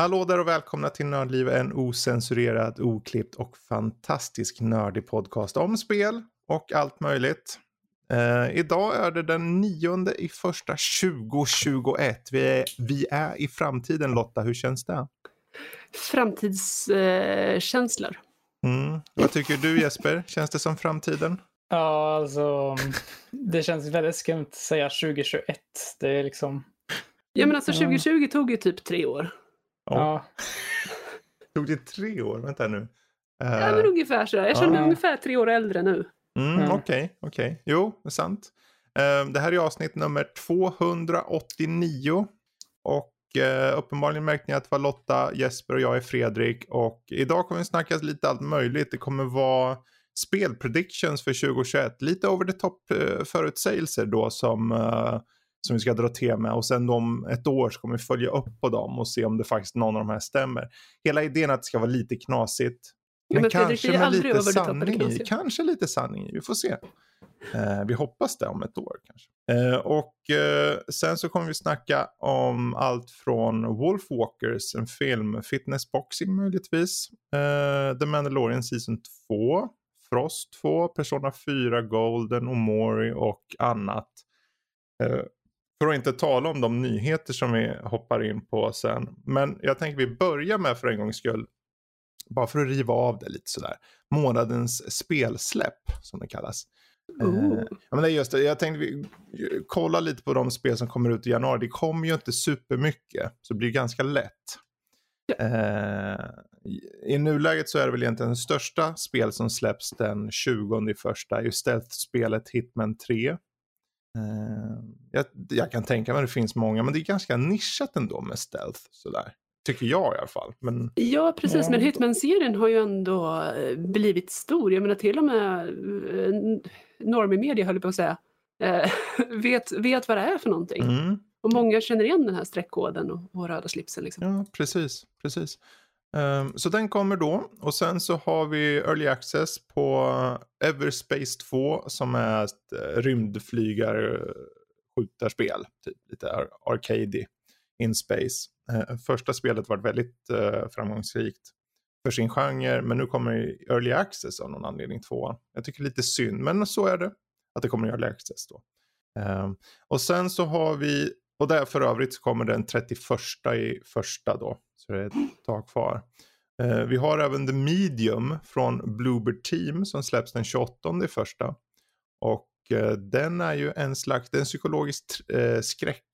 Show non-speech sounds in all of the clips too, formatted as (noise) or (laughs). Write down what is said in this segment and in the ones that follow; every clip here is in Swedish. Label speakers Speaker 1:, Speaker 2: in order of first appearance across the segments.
Speaker 1: Hallå där och välkomna till Nördliv, en osensurerad, oklippt och fantastisk nördig podcast om spel och allt möjligt. Uh, idag är det den nionde i första 2021. Vi är, vi är i framtiden Lotta, hur känns det?
Speaker 2: Framtidskänslor.
Speaker 1: Uh, mm. Vad tycker du Jesper? Känns det som framtiden?
Speaker 3: Ja, alltså det känns väldigt skumt att säga 2021. Det är liksom...
Speaker 2: Ja men alltså 2020 tog ju typ tre år.
Speaker 3: Ja. (laughs)
Speaker 1: Tog det tre år? Vänta nu.
Speaker 2: Ja, men ungefär så. Jag känner mig ungefär tre år äldre nu.
Speaker 1: Mm, Okej, okej. Okay, okay. Jo, det är sant. Uh, det här är avsnitt nummer 289. Och uh, uppenbarligen märkte ni att det var Lotta, Jesper och jag är Fredrik. Och idag kommer vi snacka lite allt möjligt. Det kommer vara spelpredictions för 2021. Lite over the top uh, förutsägelser då som som vi ska dra till med och sen om ett år så kommer vi följa upp på dem och se om det faktiskt någon av de här stämmer. Hela idén att det ska vara lite knasigt. Men, men kanske med lite sanning i. Kanske lite sanning i. Vi får se. Eh, vi hoppas det om ett år kanske. Eh, och eh, sen så kommer vi snacka om allt från Wolfwalkers, en film, Fitness Boxing möjligtvis, eh, The Mandalorian Season 2, Frost 2, Persona 4 Golden, Omori och annat. För att inte tala om de nyheter som vi hoppar in på sen. Men jag tänker vi börjar med för en gångs skull. Bara för att riva av det lite sådär. Månadens spelsläpp som det kallas. Uh. Eh, men det är just det, jag tänkte vi kolla lite på de spel som kommer ut i januari. Det kommer ju inte supermycket. Så det blir ganska lätt. Eh, I nuläget så är det väl egentligen det största spel som släpps den 20 första. är ju stealth-spelet Hitman 3. Uh, jag, jag, kan tänka mig att det finns många, men det är ganska nischat ändå med stealth. Sådär. Tycker jag i alla fall. Men...
Speaker 2: Ja, precis. Men Hitman-serien har ju ändå eh, blivit stor. Jag menar till och med eh, Normie Media, höll jag på att säga, (laughs) vet, vet vad det är för någonting. Mm. Och många känner igen den här streckkoden och, och röda slipsen. Liksom.
Speaker 1: Ja, precis. precis. Um, så den kommer då och sen så har vi Early Access på eh, Everspace 2 som är ett eh, rymdflygarskjutarspel. Typ lite arcade arcady in space. Uh, första spelet var väldigt uh, framgångsrikt för sin genre men nu kommer Early Access av någon anledning två. Jag tycker lite synd men så är det att det kommer Early Access då. Um, och sen så har vi och där för övrigt så kommer den 31 i första då. Så det är ett tag kvar. Eh, vi har även The Medium från Bluebird Team som släpps den 28 i första. Och eh, den är ju en slags, det är en psykologisk eh, skräck.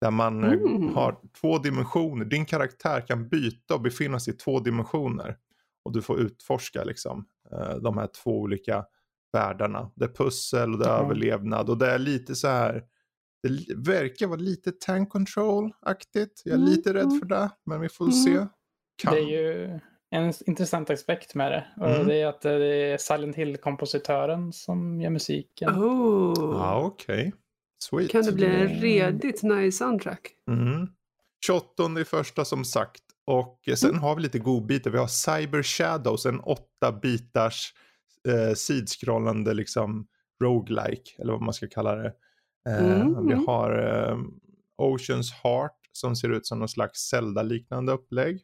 Speaker 1: Där man mm. har två dimensioner. Din karaktär kan byta och befinna sig i två dimensioner. Och du får utforska liksom de här två olika världarna. Det är pussel och det är mm. överlevnad. Och det är lite så här det verkar vara lite tank control-aktigt. Jag är mm, lite rädd mm. för det, men vi får mm. se.
Speaker 3: Kan. Det är ju en intressant aspekt med det. Och mm. det är att det är Silent Hill-kompositören som gör musiken.
Speaker 2: Oh.
Speaker 1: Ja, okej. Okay. Sweet.
Speaker 2: Kan det bli en redigt nice soundtrack?
Speaker 1: Mm. 28 i första som sagt. Och sen mm. har vi lite godbitar. Vi har Cyber Shadows, en åtta bitars eh, sidskrollande liksom roguelike, eller vad man ska kalla det. Eh, mm. Vi har eh, Oceans Heart som ser ut som någon slags Zelda-liknande upplägg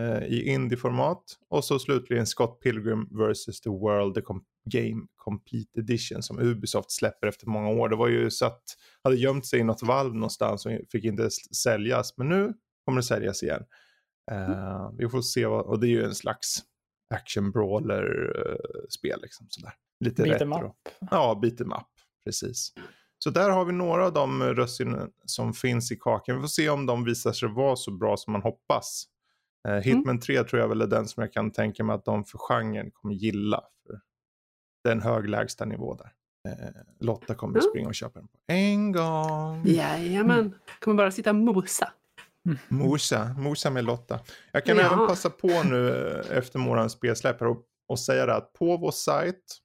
Speaker 1: eh, i indie-format. Och så slutligen Scott Pilgrim vs. The World, The Game Complete Edition som Ubisoft släpper efter många år. Det var ju så att hade gömt sig i något valv någonstans och fick inte säljas. Men nu kommer det säljas igen. Uh, vi får se vad, och det är ju en slags action brawler uh, spel liksom sådär. Lite beat retro. Ja, beat em up. Precis. Så där har vi några av de russinen som finns i kakan. Vi får se om de visar sig vara så bra som man hoppas. Uh, Hitman mm. 3 tror jag väl är den som jag kan tänka mig att de för genren kommer gilla. För det är en hög lägstanivå där. Uh, Lotta kommer mm. springa och köpa den på en gång.
Speaker 2: Jajamän, mm. kommer bara sitta och mosa.
Speaker 1: Mosa, mosa med Lotta. Jag kan ja. även passa på nu eh, efter morgonens spelsläpp och, och säga det att på vår sajt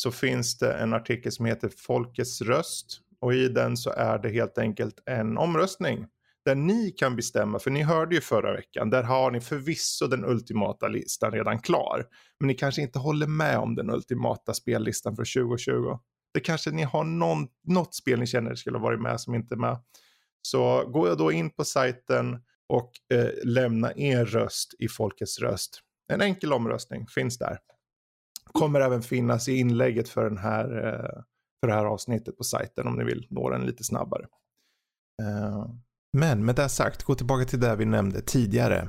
Speaker 1: så finns det en artikel som heter Folkets röst och i den så är det helt enkelt en omröstning där ni kan bestämma, för ni hörde ju förra veckan, där har ni förvisso den ultimata listan redan klar. Men ni kanske inte håller med om den ultimata spellistan för 2020. Det kanske ni har någon, något spel ni känner skulle ha varit med som inte är med. Så gå då in på sajten och eh, lämna er röst i folkets röst. En enkel omröstning finns där. Kommer även finnas i inlägget för, den här, eh, för det här avsnittet på sajten om ni vill nå den lite snabbare. Eh, men med det sagt, gå tillbaka till det vi nämnde tidigare.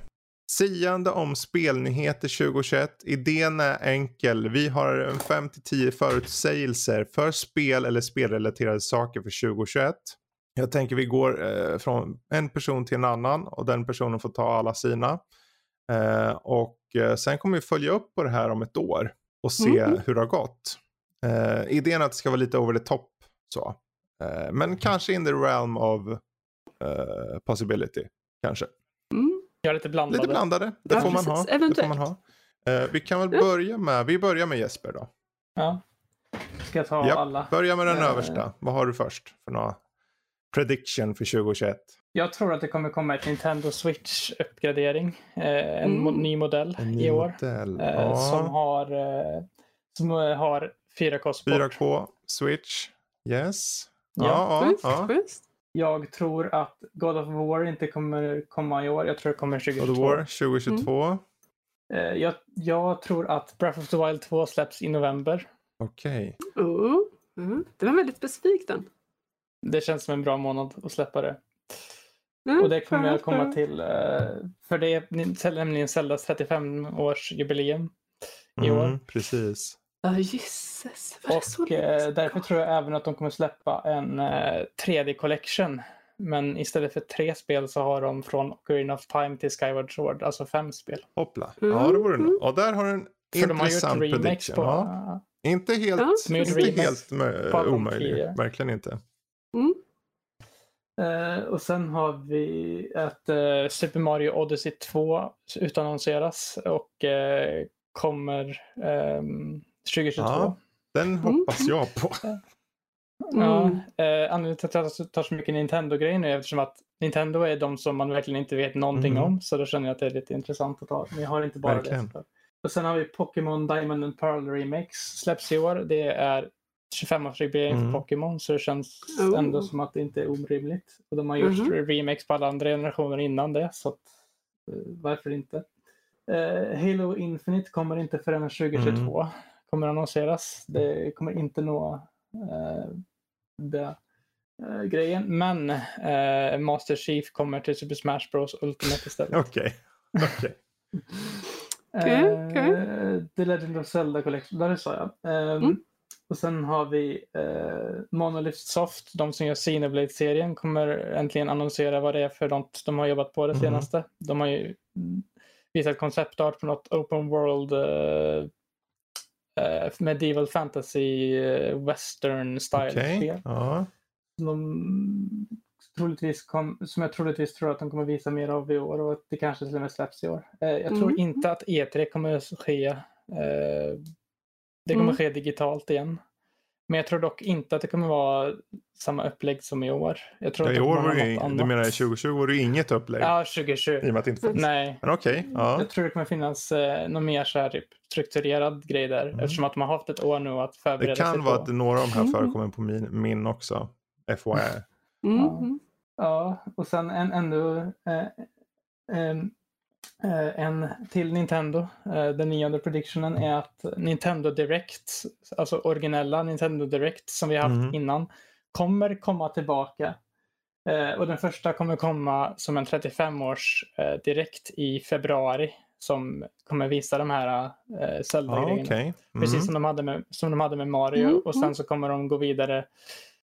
Speaker 1: Siande om spelnyheter 2021. Idén är enkel. Vi har en 5-10 förutsägelser för spel eller spelrelaterade saker för 2021. Jag tänker vi går eh, från en person till en annan och den personen får ta alla sina. Eh, och eh, sen kommer vi följa upp på det här om ett år och se mm. hur det har gått. Eh, idén är att det ska vara lite over the top. Så. Eh, men kanske in the realm of eh, possibility. Kanske.
Speaker 3: Mm. Ja, lite blandade.
Speaker 1: Lite blandade. Det, ja, får, man ha. det får man ha. vi kan väl börja med, vi börjar med Jesper då.
Speaker 3: Ja. Ska jag ta ja, alla?
Speaker 1: Börja med den översta. Vad har du först för några prediction för 2021?
Speaker 3: Jag tror att det kommer komma ett Nintendo Switch-uppgradering. Eh, en mm. ny modell en ny i år. Modell. Eh, ja. Som har, eh, som har 4K-support.
Speaker 1: 4K, Switch, yes.
Speaker 3: Ja, ja, ja, ja. Jag tror att God of War inte kommer komma i år. Jag tror det kommer 2022. God of War
Speaker 1: 2022. Mm.
Speaker 3: Eh, jag, jag, tror att Breath of the Wild 2 släpps i november.
Speaker 1: Okej.
Speaker 2: Okay. Uh, uh, det var väldigt specifikt den.
Speaker 3: Det känns som en bra månad att släppa det. Mm, och det kommer jag komma till. Eh, för det är nämligen Zeldas 35-årsjubileum i mm, år.
Speaker 1: Precis.
Speaker 2: Ja, oh, gisses.
Speaker 3: Och eh, därför tror jag även att de kommer släppa en 3D Collection. Men istället för tre spel så har de från Ocarina of Time till Skyward Sword, alltså fem spel.
Speaker 1: Hoppla. Mm. Ja, det vore nog. Och där har du en för intressant prediction. På, ja. Inte helt, ja. inte helt omöjlig. Verkligen inte.
Speaker 3: Uh, och sen har vi att uh, Super Mario Odyssey 2 utannonseras och uh, kommer um, 2022. Ja,
Speaker 1: den hoppas mm. jag på. (laughs) Mm.
Speaker 3: Ja, uh, anledningen till att jag tar så mycket Nintendo-grejer nu är eftersom att Nintendo är de som man verkligen inte vet någonting mm. om. Så då känner jag att det är lite intressant att ta. Men jag har inte bara verkligen. det. Och sen har vi Pokémon Diamond and Pearl Remix. Släpps i år. Det är 25-årsjubileum mm. för Pokémon så det känns oh. ändå som att det inte är orimligt. Och de har gjort mm. remakes på alla andra generationer innan det så att, uh, varför inte? Uh, Halo Infinite kommer inte förrän 2022. Mm. Kommer annonseras. Det kommer inte nå uh, det grejen. Men Master Chief kommer till Super Smash Bros Ultimate istället. (laughs)
Speaker 1: Okej. Okay.
Speaker 3: okay. okay. The Legend of Zelda Collection, där sa jag. Um, mm. Och sen har vi eh, Monolith Soft, de som gör Xenoblade-serien, kommer äntligen annonsera vad det är för något de har jobbat på det mm. senaste. De har ju visat konceptart på något open world eh, eh, medieval fantasy eh, western style okay. spel.
Speaker 1: Ja.
Speaker 3: De troligtvis kom, som jag troligtvis tror att de kommer visa mer av i år och att det kanske till och med släpps i år. Eh, jag tror mm. inte att E3 kommer att ske eh, det kommer mm. ske digitalt igen. Men jag tror dock inte att det kommer vara samma upplägg som i år. Jag tror
Speaker 1: ja,
Speaker 3: att
Speaker 1: i år var det, du menar 2020 var det inget upplägg?
Speaker 3: Ja, 2020. I
Speaker 1: och med att det inte finns?
Speaker 3: Nej.
Speaker 1: Men okej. Okay, ja.
Speaker 3: Jag tror det kommer finnas eh, någon mer så här, typ, strukturerad grej där. Mm. Eftersom att man har haft ett år nu att förbereda
Speaker 1: sig på. Det kan vara att några av de här mm. förekommer på min, min också. FYI.
Speaker 3: Mm. Ja. ja, och sen en ännu eh, en, Eh, en till Nintendo. Eh, den nionde predictionen är att Nintendo Direct, alltså originella Nintendo Direct som vi har haft mm. innan, kommer komma tillbaka. Eh, och den första kommer komma som en 35-års direkt i februari som kommer visa de här Zelda-grejerna. Ah, okay. mm. Precis som de, hade med, som de hade med Mario mm. och sen så kommer de gå vidare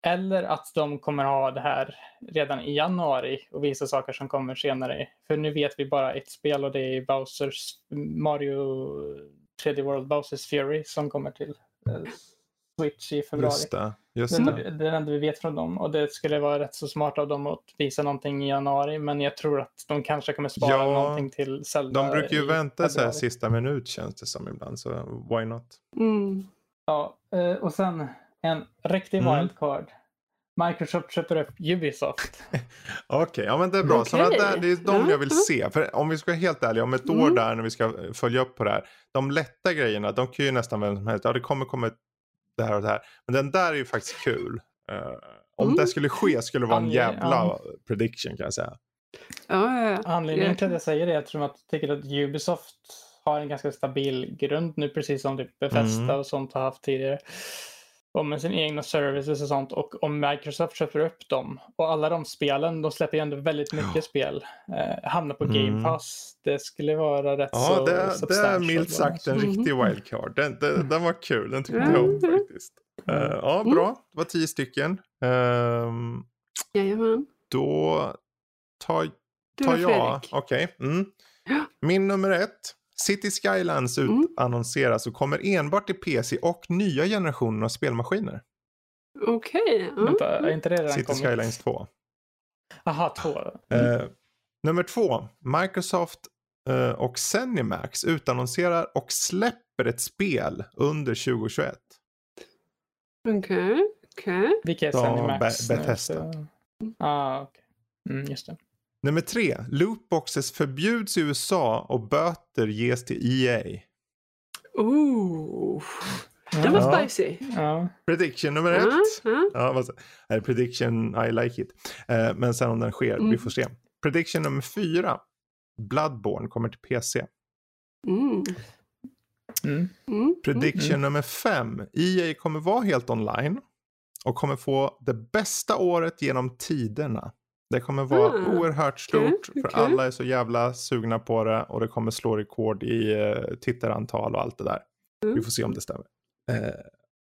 Speaker 3: eller att de kommer ha det här redan i januari och visa saker som kommer senare. För nu vet vi bara ett spel och det är Bowsers Mario 3D World Bowsers Fury som kommer till eh, Switch i februari. Just det. Just det. Det är det enda vi vet från dem och det skulle vara rätt så smart av dem att visa någonting i januari men jag tror att de kanske kommer spara ja, någonting till Zelda.
Speaker 1: De brukar ju vänta så här sista minut känns det som ibland så why not?
Speaker 3: Mm. Ja, eh, och sen en riktig mm. wildcard. Microsoft köper upp Ubisoft. (laughs)
Speaker 1: Okej, okay, ja men det är bra. Okay. Så där, det är de jag vill se. För om vi ska vara helt ärliga, om ett mm. år där när vi ska följa upp på det här. De lätta grejerna, de kan ju nästan vem som helst. Ja, det kommer komma det här och det här. Men den där är ju faktiskt kul. Uh, om mm. det skulle ske skulle det vara en jävla prediction kan jag säga.
Speaker 2: Ja, ja, ja.
Speaker 3: Anledningen till att jag säger det är att jag tycker att Ubisoft har en ganska stabil grund nu, precis som typ Bethesda
Speaker 1: Mm.
Speaker 3: och sånt har haft tidigare. Och med sina egna services och sånt. Och om Microsoft köper upp dem och alla de spelen, de släpper ju ändå väldigt mycket
Speaker 1: Ja.
Speaker 3: spel, eh, hamnar på
Speaker 1: Mm.
Speaker 3: Game Pass. Det skulle vara rätt
Speaker 1: Ja,
Speaker 3: så
Speaker 1: det, det är milt sagt en
Speaker 2: Mhm.
Speaker 1: riktig wildcard. Den, den, den var kul, den tyckte
Speaker 2: Mm.
Speaker 1: jag om faktiskt. Eh, ja,
Speaker 2: Mm.
Speaker 1: bra. Det var tio stycken. Ehm,
Speaker 2: Jajamän.
Speaker 1: då tar, tar jag... Okej. Mm.
Speaker 2: Ja.
Speaker 1: Min nummer ett. City Skylines
Speaker 2: Mm.
Speaker 1: utannonseras och kommer enbart till PC och nya generationer av spelmaskiner.
Speaker 2: Okej. ja.
Speaker 3: Vänta, är inte det redan
Speaker 1: City
Speaker 3: kommit?
Speaker 1: Skylines 2.
Speaker 3: Aha, två.
Speaker 1: Eh, nummer två. Microsoft eh, och Zenimax utannonserar och släpper ett spel under 2021.
Speaker 2: Okej. Okej.
Speaker 3: Vilka är
Speaker 1: Ja,
Speaker 3: Zenimax
Speaker 1: Be-? Bethesda.
Speaker 3: Så- Ah, okej. Mm, just det.
Speaker 1: Nummer tre. Lootboxes förbjuds i USA och böter ges till EA.
Speaker 2: Ooh. Den var
Speaker 1: Ja.
Speaker 2: spicy.
Speaker 3: Ja.
Speaker 1: Prediction nummer ett.
Speaker 2: ja.
Speaker 1: Ja, vad prediction I like it. Eh, men sen om den sker,
Speaker 2: Mm.
Speaker 1: vi får se. Prediction nummer fyra. Bloodborne kommer till PC.
Speaker 2: Mm.
Speaker 3: Mm.
Speaker 2: Mm.
Speaker 1: Prediction
Speaker 3: Mm.
Speaker 1: nummer fem. EA kommer vara helt online. Och kommer få det bästa året genom tiderna. Det kommer vara
Speaker 2: Ah,
Speaker 1: oerhört stort.
Speaker 2: okej,
Speaker 1: För
Speaker 2: okej.
Speaker 1: alla är så jävla sugna på det. Och det kommer slå rekord i uh, tittarantal och allt det där.
Speaker 2: Mm.
Speaker 1: Vi får se om det stämmer. Eh,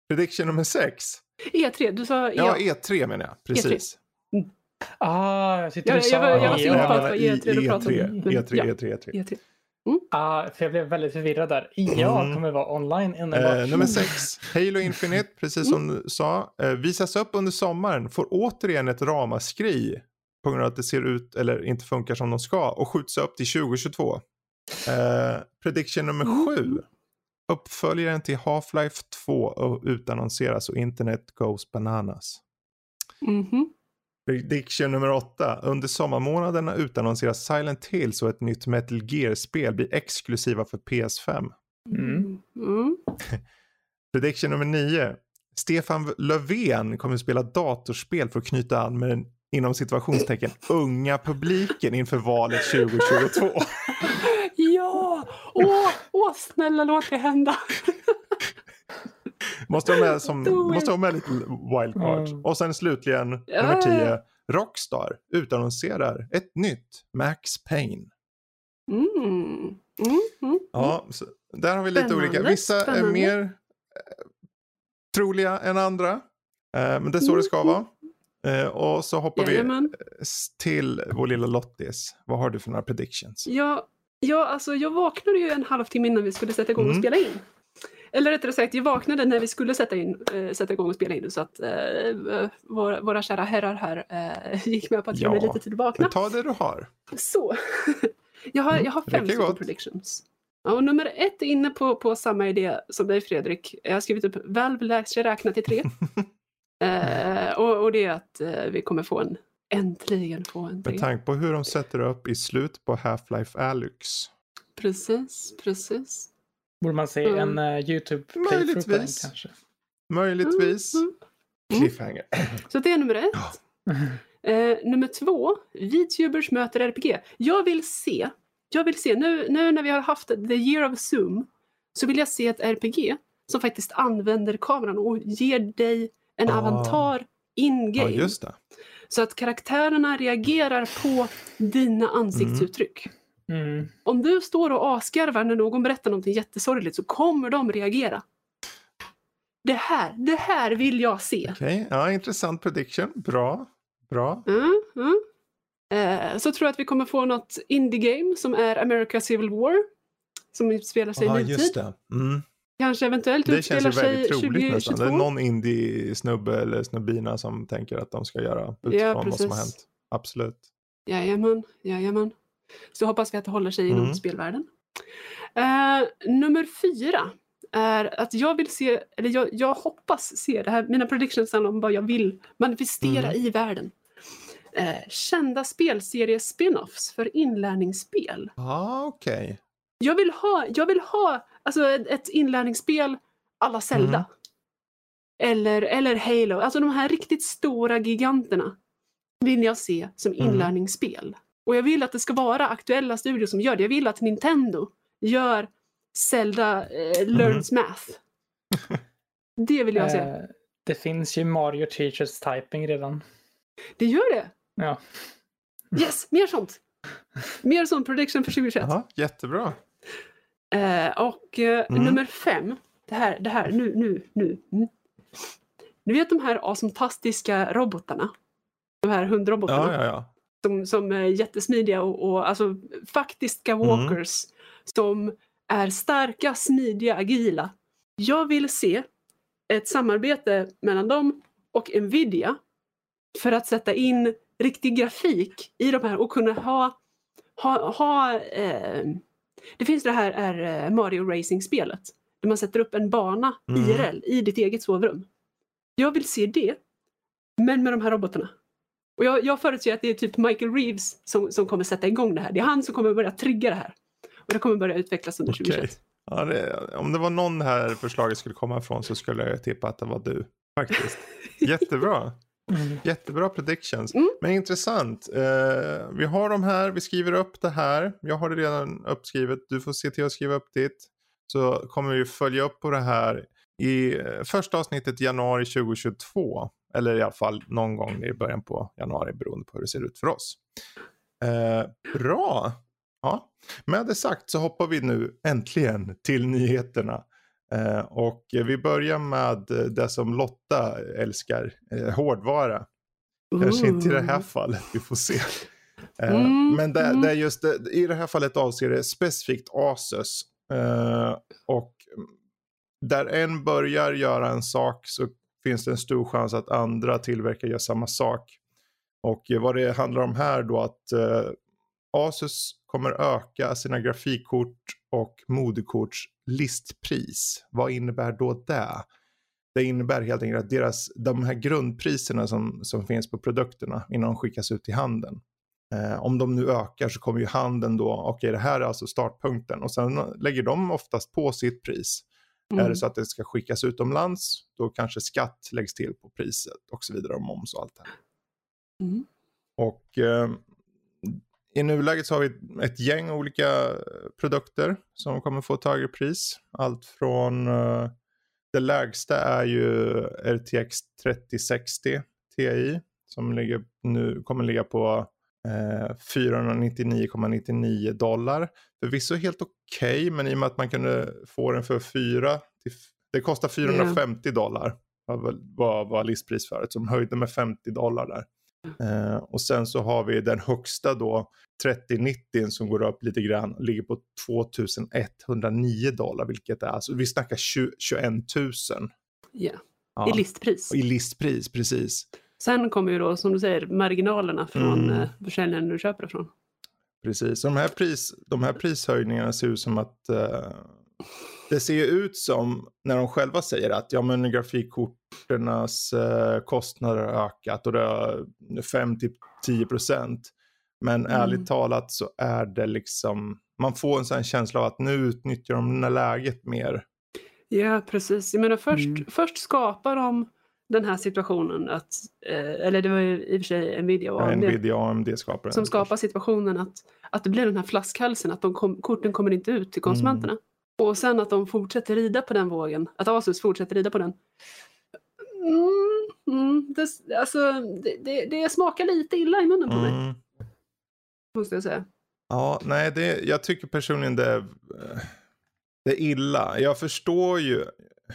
Speaker 1: prediction nummer sex.
Speaker 2: E3, E du sa
Speaker 1: Ja,
Speaker 2: ja.
Speaker 1: E3 menar jag. Precis.
Speaker 3: Ah, jag sitter
Speaker 2: Jag-
Speaker 3: och
Speaker 2: jag var- jag var så inne på att
Speaker 1: menar
Speaker 2: det var E3 du
Speaker 1: i-
Speaker 2: pratade om.
Speaker 1: E3,
Speaker 2: Mm,
Speaker 1: E3,
Speaker 2: ja.
Speaker 1: E3, E3.
Speaker 2: E3.
Speaker 3: Ah, för jag blev väldigt förvirrad där. Ja,
Speaker 1: Mm.
Speaker 3: kommer vara online enbart.
Speaker 1: Eh, nummer sex, Halo Infinite, precis som du sa, eh, visas upp under sommaren, får återigen ett ramaskri på grund av att det ser ut eller inte funkar som de ska och skjuts upp till 2022. Eh, prediction nummer
Speaker 2: Mm.
Speaker 1: sju, uppföljaren till Half-Life 2 och utannonseras och internet goes bananas.
Speaker 2: Mhm.
Speaker 1: Prediction nummer åtta, under sommarmånaderna utannonseras Silent Hills och ett nytt Metal Gear-spel blir exklusiva för PS5.
Speaker 3: Mm.
Speaker 2: Mm. (laughs)
Speaker 1: Prediction nummer nio. Stefan Löfven kommer att spela datorspel för att knyta an med den inom situationstecken unga publiken inför valet 2022. (laughs)
Speaker 2: Ja! Åh, åh, snälla låt det hända. (laughs)
Speaker 1: Måste ha med, som, måste ha med lite wildcards.
Speaker 3: Mm.
Speaker 1: Och sen slutligen
Speaker 2: Ja.
Speaker 1: nummer 10. Rockstar utannonserar ett nytt Max Payne.
Speaker 2: Mm. Mm.
Speaker 1: Ja, där har vi lite
Speaker 2: Spännande,
Speaker 1: olika. Vissa
Speaker 2: spännande.
Speaker 1: är mer eh, troliga än andra. Eh, men det är så det ska vara. Eh, och så hoppar vi
Speaker 2: Jajamän.
Speaker 1: s- till vår lilla Lottis. Vad har du för några predictions?
Speaker 2: Ja, ja, alltså jag vaknade ju en halvtimme innan vi skulle sätta igång och
Speaker 1: Mm.
Speaker 2: spela in. Eller rättare sagt, jag vaknade när vi skulle sätta, in, eh, sätta igång och spela in. Så att eh, våra, våra kära herrar här eh, gick med på att ge
Speaker 1: Ja.
Speaker 2: mig lite tid att vakna.
Speaker 1: Ta det du har.
Speaker 2: Så. (laughs) jag, har,
Speaker 1: Mm,
Speaker 2: jag har fem stycken
Speaker 1: gott.
Speaker 2: predictions. Ja, och nummer ett är inne på, på samma idé som dig Fredrik. Jag har skrivit upp Valve lär sig räkna till tre. (laughs) eh, och, och det är att eh, vi kommer få en, äntligen få en
Speaker 1: Med
Speaker 2: tre.
Speaker 1: tanke på hur de sätter upp i slut på Half-Life Alyx.
Speaker 2: Precis, precis.
Speaker 3: Borde man se
Speaker 2: Mm.
Speaker 3: en uh, YouTube-playthrough på den
Speaker 1: Möjligtvis.
Speaker 3: kanske?
Speaker 1: Möjligtvis.
Speaker 2: Mm, mm.
Speaker 1: Cliffhanger.
Speaker 2: Så det är nummer ett. (laughs) Eh, nummer två, VTubers möter RPG. Jag vill se, jag vill se, nu, nu när vi har haft the year of Zoom, så vill jag se ett RPG som faktiskt använder kameran och ger dig en
Speaker 1: Ah.
Speaker 2: avatar
Speaker 1: Ja,
Speaker 2: in-game.
Speaker 1: just det.
Speaker 2: så att karaktärerna reagerar på dina ansiktsuttryck.
Speaker 3: Mm.
Speaker 2: Om du står och asgarvar när någon berättar någonting jättesorgligt så kommer de reagera. Det här, det här vill jag se.
Speaker 1: Okej, ja, intressant prediction. Bra. Bra.
Speaker 2: Mm, mm. Eh, så tror jag att vi kommer få något indie-game som är America Civil War. Som utspelar sig i
Speaker 1: Ja,
Speaker 2: nutid.
Speaker 1: just det.
Speaker 2: Kanske eventuellt
Speaker 1: Det känns
Speaker 2: utspelar sig
Speaker 1: troligt nästan. Det är
Speaker 2: 2022.
Speaker 1: någon indie-snubbe eller snubbina som tänker att de ska göra utifrån
Speaker 2: Ja,
Speaker 1: vad som har hänt. Absolut.
Speaker 2: Jajamän, jajamän. Så hoppas vi att det håller sig inom
Speaker 1: Mm.
Speaker 2: spelvärlden. Eh, nummer fyra är att jag vill se, eller jag, jag hoppas se, det här, mina predictions handlar om vad jag vill manifestera
Speaker 1: Mm.
Speaker 2: i världen. Eh, kända spelserie-spin-offs för inlärningsspel.
Speaker 1: Ja, okej.
Speaker 2: Jag vill ha, jag vill ha alltså ett, ett inlärningsspel alla Zelda.
Speaker 1: Mm.
Speaker 2: Eller, eller Halo. Alltså de här riktigt stora giganterna vill jag se som
Speaker 1: Mm.
Speaker 2: inlärningsspel. Och jag vill att det ska vara aktuella studier som gör det. Jag vill att Nintendo gör Zelda eh, Learns mm. Math. (laughs) Det vill jag se. Eh,
Speaker 3: det finns ju Mario Teachers Typing redan.
Speaker 2: Det gör det?
Speaker 3: Ja.
Speaker 2: Yes, mer sånt. Mer sån prediction för 2021.
Speaker 1: Aha, jättebra.
Speaker 2: Eh, och eh, mm. nummer fem. Det här, det här, nu, nu, nu. Mm. Ni vet de här asymptastiska robotarna? De här hundrobotarna?
Speaker 1: Ja, ja, ja.
Speaker 2: Som, som är jättesmidiga och, och alltså faktiska mm. walkers. Mm. Som är starka, smidiga, agila. Jag vill se ett samarbete mellan dem och Nvidia för att sätta in riktig grafik i de här och kunna ha, ha, ha eh, det finns det här är eh, Mario Racing-spelet där man sätter upp en bana mm. IRL i ditt eget sovrum. Jag vill se det, men med de här robotarna. Och jag, jag förutser att det är typ Michael Reeves som, som kommer sätta igång det här. Det är han som kommer börja trigga det här. Och det kommer börja utvecklas under okay. 2021.
Speaker 1: Ja, det, om det var någon här förslaget skulle komma ifrån så skulle jag tippa att det var du. Faktiskt. (laughs) Jättebra. Mm. Jättebra predictions. Mm. Men intressant. Uh, vi har de här, vi skriver upp det här. Jag har det redan uppskrivet. Du får se till att skriva upp ditt. Så kommer vi följa upp på det här i uh, första avsnittet januari 2022. Eller i alla fall någon gång i början på januari beroende på hur det ser ut för oss. Uh, bra. Ja. Med det sagt så hoppar vi nu äntligen till nyheterna. Eh, och vi börjar med det som Lotta älskar, eh, hårdvara. Kanske inte i det här fallet, vi får se. (laughs) Eh, mm, men det, det, är just det, i det här fallet avser det specifikt Asus. Och där en börjar göra en sak så finns det en stor chans att andra tillverkare gör samma sak. Och vad det handlar om här då att eh, Asus kommer öka sina grafikkort och moderkorts listpris. Vad innebär då det? Det innebär helt enkelt att deras, de här grundpriserna som, som finns på produkterna innan de skickas ut i handeln. Eh, om de nu ökar så kommer ju handeln då, okej okay, det här är alltså startpunkten och sen lägger de oftast på sitt pris. Mm. Är det så att det ska skickas utomlands då kanske skatt läggs till på priset och så vidare och moms och allt det här. Mm. Och eh, i nuläget så har vi ett gäng olika produkter som kommer få ett högre pris. Allt från uh, det lägsta är ju RTX 3060 Ti som ligger, nu kommer ligga på eh, 499,99 dollar. Förvisso helt okej okay, men i och med att man kunde få den för 4 till, det kostar 450 yeah. dollar var, var, listpris förut så de höjde med 50 dollar där. Eh, och sen så har vi den högsta då 3090 som går upp lite grann ligger på 2109 dollar vilket är alltså vi snackar 20, 21 000.
Speaker 2: Yeah. Ja, i listpris.
Speaker 1: I listpris, precis.
Speaker 2: Sen kommer ju då som du säger marginalerna från mm. Eh, försäljaren du köper ifrån.
Speaker 1: Precis, de här, pris, de här prishöjningarna ser ut som att uh, det ser ju ut som när de själva säger att ja men grafikkorternas uh, kostnader har ökat och det är 5-10 procent. Men mm. ärligt talat så är det liksom, man får en sån känsla av att nu utnyttjar de det läget mer.
Speaker 2: Ja, precis. Jag menar först, mm. först skapar de den här situationen att, eh, eller det var ju i och för sig Nvidia och
Speaker 1: AMD, ja, Nvidia och AMD skapar
Speaker 2: som skapar situationen att, att det blir den här flaskhalsen, att de kom, korten kommer inte ut till konsumenterna. Mm. Och sen att de fortsätter rida på den vågen, att Asus fortsätter rida på den. Mm, mm, det, alltså, det, det, det, smakar lite illa i munnen på mig. Mm. Måste jag säga.
Speaker 1: Ja, nej, det, jag tycker personligen det, det är illa. Jag förstår ju,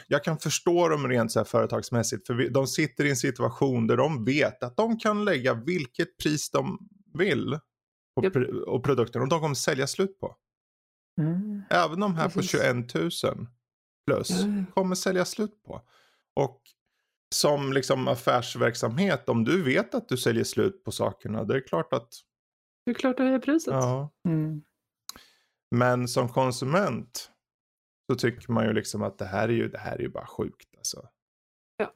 Speaker 1: jag kan förstå dem rent så här företagsmässigt. För vi, de sitter i en situation där de vet att de kan lägga vilket pris de vill på yep. och produkten och de kommer sälja slut på. Mm. Även de här Precis. på 21 000 plus mm. kommer sälja slut på. Och som liksom affärsverksamhet, om du vet att du säljer slut på sakerna, det är klart att...
Speaker 2: Det är klart att höja priset.
Speaker 1: Ja. Mm. Men som konsument så tycker man ju liksom att det här är ju, det här är ju bara sjukt alltså.
Speaker 2: Ja.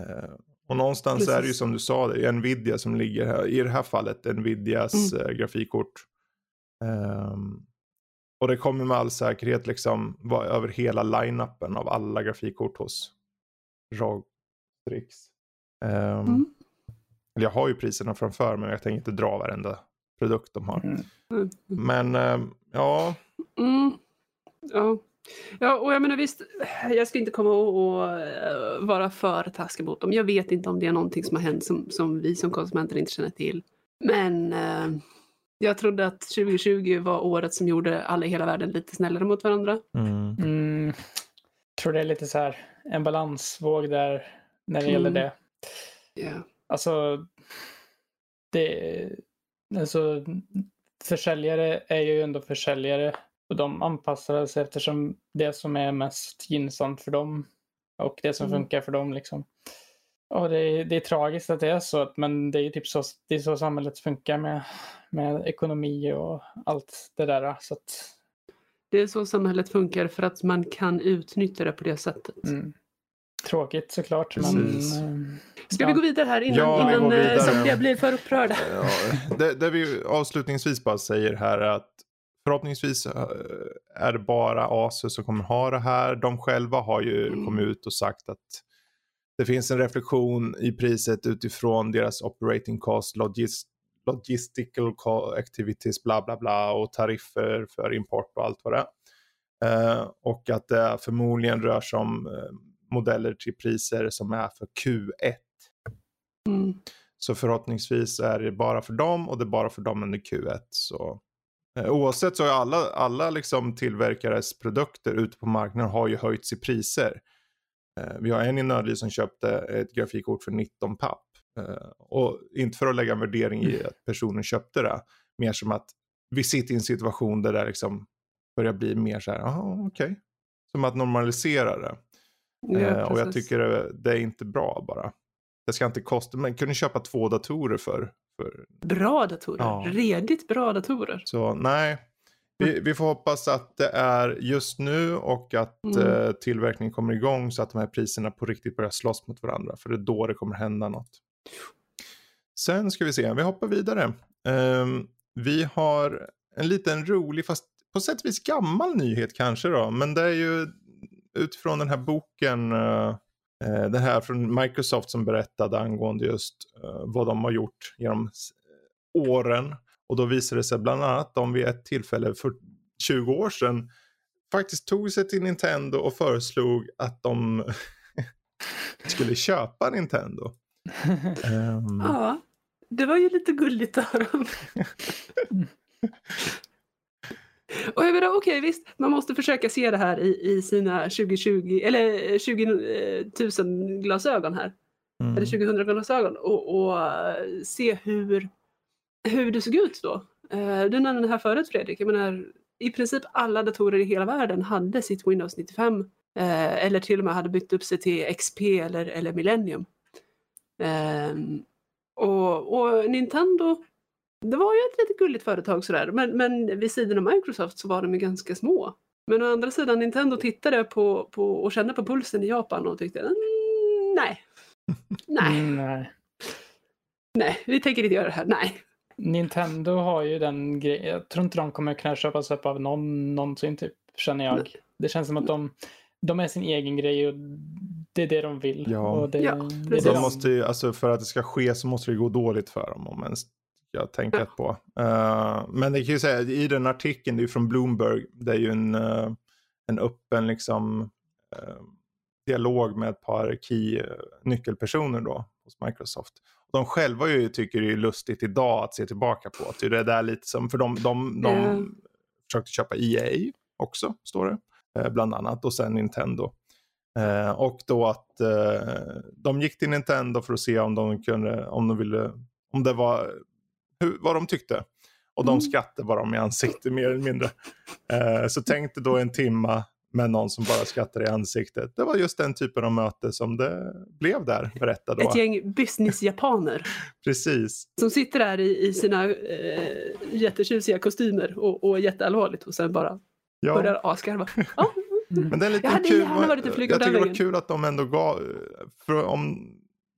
Speaker 1: Uh, och någonstans Precis. är det ju som du sa, det är Nvidia som ligger här. I det här fallet Nvidias mm. uh, grafikkort. Um, och det kommer med all säkerhet liksom vara över hela line-upen av alla grafikkort hos ROG Strix. Um, mm. Jag har ju priserna framför mig, jag tänker inte dra varenda produkt de har. Mm. Men äh, ja.
Speaker 2: Mm. Ja. Ja, och jag menar visst, jag ska inte komma och, och vara för taskig mot dem. Jag vet inte om det är någonting som har hänt som, som vi som konsumenter inte känner till. Men eh, jag trodde att 2020 var året som gjorde alla i hela världen lite snällare mot varandra.
Speaker 3: Mm. Mm, jag tror det är lite så här en balansvåg där när det gäller mm. det.
Speaker 2: Yeah.
Speaker 3: Alltså, det, alltså, försäljare är ju ändå försäljare och de anpassar sig eftersom det som är mest gynnsamt för dem och det som mm. funkar för dem. Liksom. Och det, är, det är tragiskt att det är så, men det är typ så, det är så samhället funkar med, med ekonomi och allt det där. Så att...
Speaker 2: Det är så samhället funkar för att man kan utnyttja det på det sättet.
Speaker 3: Mm. Tråkigt såklart. Men,
Speaker 2: eh, Ska ja. vi gå vidare här innan, ja, innan eh, somliga blir för upprörda?
Speaker 1: Ja, det, det vi avslutningsvis bara säger här är att förhoppningsvis eh, är det bara Asus som kommer ha det här. De själva har ju mm. kommit ut och sagt att det finns en reflektion i priset utifrån deras operating cost, logist logistical activities, bla bla bla och tariffer för import och allt vad det är. Uh, och att det förmodligen rör sig om uh, modeller till priser som är för Q1. Mm. Så förhoppningsvis är det bara för dem och det är bara för dem under Q1. Så uh, oavsett så har alla, alla liksom tillverkares produkter ute på marknaden har ju höjts i priser. Eh, vi har en i Nördliv som köpte ett grafikkort för 19 papp. Eh, och inte för att lägga en värdering i mm. att personen köpte det. Mer som att vi sitter i en situation där det liksom börjar bli mer så här, jaha okej. Okay. Som att normalisera det. Ja, eh, och jag tycker det är inte bra bara. Det ska inte kosta, men kunde köpa två datorer för. för...
Speaker 2: Bra datorer, ja. redigt bra datorer.
Speaker 1: Så nej, vi, vi, får hoppas att det är just nu och att mm. eh, tillverkningen kommer igång så att de här priserna på riktigt börjar slåss mot varandra. För det är då det kommer hända något. Sen ska vi se, vi hoppar vidare. Um, vi har en liten rolig, fast på sätt och vis gammal nyhet kanske då. Men det är ju utifrån den här boken, uh, det här från Microsoft som berättade angående just uh, vad de har gjort genom åren. Och då visade det sig bland annat att de vid ett tillfälle för 20 år sedan faktiskt tog sig till Nintendo och föreslog att de (laughs) skulle köpa Nintendo.
Speaker 2: um... (laughs) Ja, det var ju lite gulligt av dem. (laughs) Och jag menar, okej okay, visst, man måste försöka se det här i, i sina 2020, eller 20 000 glasögon här. Mm. Eller 2000 glasögon och, och se hur hur det såg ut då. Eh, du nämnde det här förut Fredrik, jag menar i princip alla datorer i hela världen hade sitt Windows 95 eh, eller till och med hade bytt upp sig till XP eller, eller Millennium. Ehm, och, och, Nintendo, det var ju ett lite gulligt företag sådär, men, men vid sidan av Microsoft så var de ju ganska små. Men å andra sidan, Nintendo tittade på, på och kände på pulsen i Japan och tyckte mm, nej. (laughs) nej.
Speaker 3: Nej,
Speaker 2: vi tänker inte göra det här. Nej.
Speaker 3: Nintendo har ju den grejen. Jag tror inte de kommer kunna köpas upp av någon någonsin, typ, känner jag. Nej. Det känns som att de, de är sin egen grej och det är det de vill.
Speaker 1: Ja,
Speaker 3: det,
Speaker 2: ja
Speaker 1: det de måste ju, alltså för att det ska ske så måste det gå dåligt för dem om ens jag tänker ja. på. Uh, men det kan ju säga i den artikeln, det är från Bloomberg, det är ju en, uh, en öppen liksom uh, dialog med ett par key nyckelpersoner då hos Microsoft de själva ju tycker det är lustigt idag att se tillbaka på. Ty det är där lite som, för de, de, de mm. försökte köpa EA också, står det. Eh, bland annat. Och sen Nintendo. Eh, och då att eh, de gick till Nintendo för att se om de kunde, om de ville, om det var, hur, vad de tyckte. Och de mm. skrattade bara om i ansiktet mer eller mindre. Så tänkte då en timma med någon som bara skrattar i ansiktet. Det var just den typen av möte som det blev där, berättade
Speaker 2: Ett gäng business-japaner. (laughs)
Speaker 1: Precis.
Speaker 2: Som sitter där i, i sina eh, jättetjusiga kostymer och, och jätteallvarligt och sen bara ja. börjar asgarva. (laughs) Ja.
Speaker 1: Mm. Men det är lite jag kul. Jag tycker det var kul att de ändå gav, för om,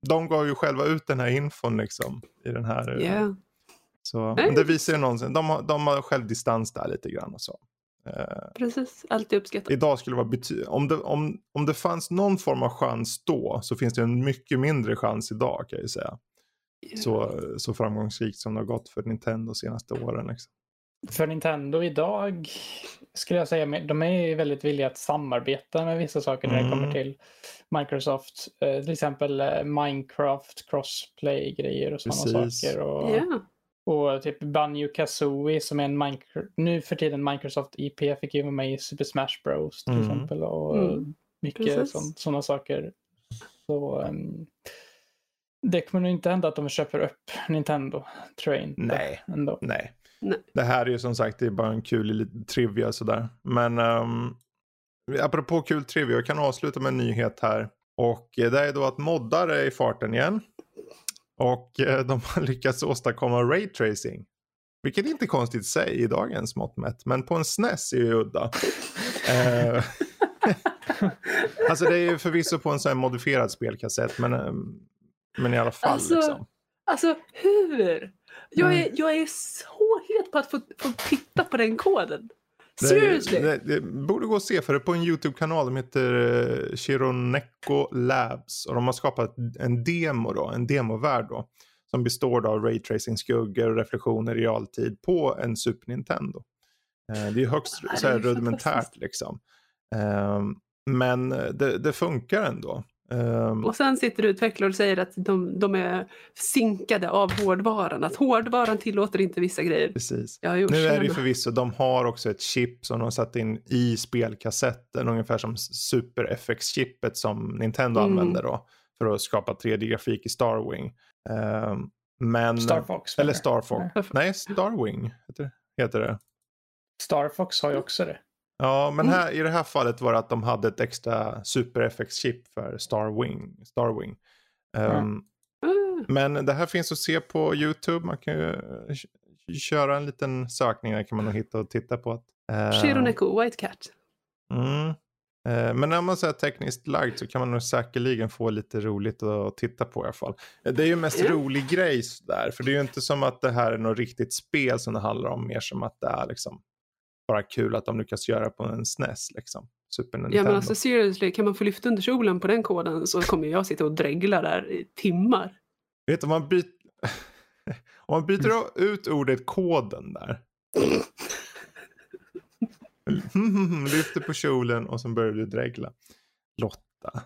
Speaker 1: de gav ju själva ut den här infon liksom i den här.
Speaker 2: Yeah.
Speaker 1: Så, men det visar ju någonsin, de de har självdistans där lite grann och så.
Speaker 2: Precis, alltid uppskattat.
Speaker 1: Idag skulle det vara bety- om, det, om, om det fanns någon form av chans då så finns det en mycket mindre chans idag kan jag säga. så, så framgångsrikt som det har gått för Nintendo de senaste åren. Liksom.
Speaker 3: För Nintendo idag skulle jag säga, de är väldigt villiga att samarbeta med vissa saker när det kommer mm. till Microsoft. Eh, till exempel eh, Minecraft, crossplay-grejer och sådana saker. Och, yeah. Och typ Banjo Kazooie som är en Minecraft, nu för tiden Microsoft IP fick ju vara med i Super Smash Bros till mm. exempel. Och mm. mycket sådana saker. Så um, det kommer nog inte hända att de köper upp Nintendo, tror jag inte.
Speaker 1: Nej, ändå. nej. Nej. Det här är ju som sagt det är bara en kul liten trivia sådär. Men um, apropå kul trivia, jag kan avsluta med en nyhet här. Och det är då att moddar är i farten igen. Och eh, de har (laughs) lyckats åstadkomma raytracing. Vilket är inte konstigt i sig i dagens mått mätt. Men på en SNES är ju udda. (laughs) Eh, (laughs) alltså det är ju förvisso på en sån här modifierad spelkassett. Men, ehm, men i alla fall.
Speaker 2: Alltså,
Speaker 1: liksom.
Speaker 2: alltså hur? Jag är, jag är så het på att få, få titta på den koden. Seriously?
Speaker 1: Det, det, det, borde gå att se för det på en YouTube-kanal. De heter uh, Shironeko Labs. Och de har skapat en demo då, en demovärld då. Som består av raytracing-skuggor och reflektioner i realtid på en Super Nintendo. Uh, det är högst så här, rudimentärt liksom. Uh, men det, det funkar ändå.
Speaker 2: Um, och sen sitter utvecklare och säger att de, de, är sinkade av hårdvaran. Att hårdvaran tillåter inte vissa grejer.
Speaker 1: Precis. nu är det ju förvisso, de har också ett chip som de satt in i spelkassetten. Ungefär som Super FX-chippet som Nintendo mm. använder då. För att skapa 3D-grafik i Starwing. Um, men,
Speaker 3: Star Fox.
Speaker 1: Eller Star Fox. Nej, Starwing heter, heter det.
Speaker 3: Star Fox har ju också det.
Speaker 1: Ja, men mm. här, i det här fallet var det att de hade ett extra Super FX-chip för Starwing. Starwing. Um, mm. Men det här finns att se på YouTube. Man kan ju eh, köra en liten sökning. Där kan man nog hitta och titta på.
Speaker 2: Uh, Shironeko, White Cat.
Speaker 1: Mm. Uh, men när man säger tekniskt lagd så kan man nog säkerligen få lite roligt att titta på i alla fall. Det är ju mest yeah. rolig grej där. För det är ju inte som att det här är något riktigt spel som det handlar om. Mer som att det är liksom bara kul att de lyckas göra på en SNES liksom. Super Nintendo.
Speaker 2: Ja men alltså seriously, kan man få lyfta under kjolen på den koden så kommer jag sitta och dregla där i timmar.
Speaker 1: Vet du, om man, byt... (laughs) om man byter ut ordet koden där. (laughs) Lyfter på kjolen och sen börjar du dregla. Lotta.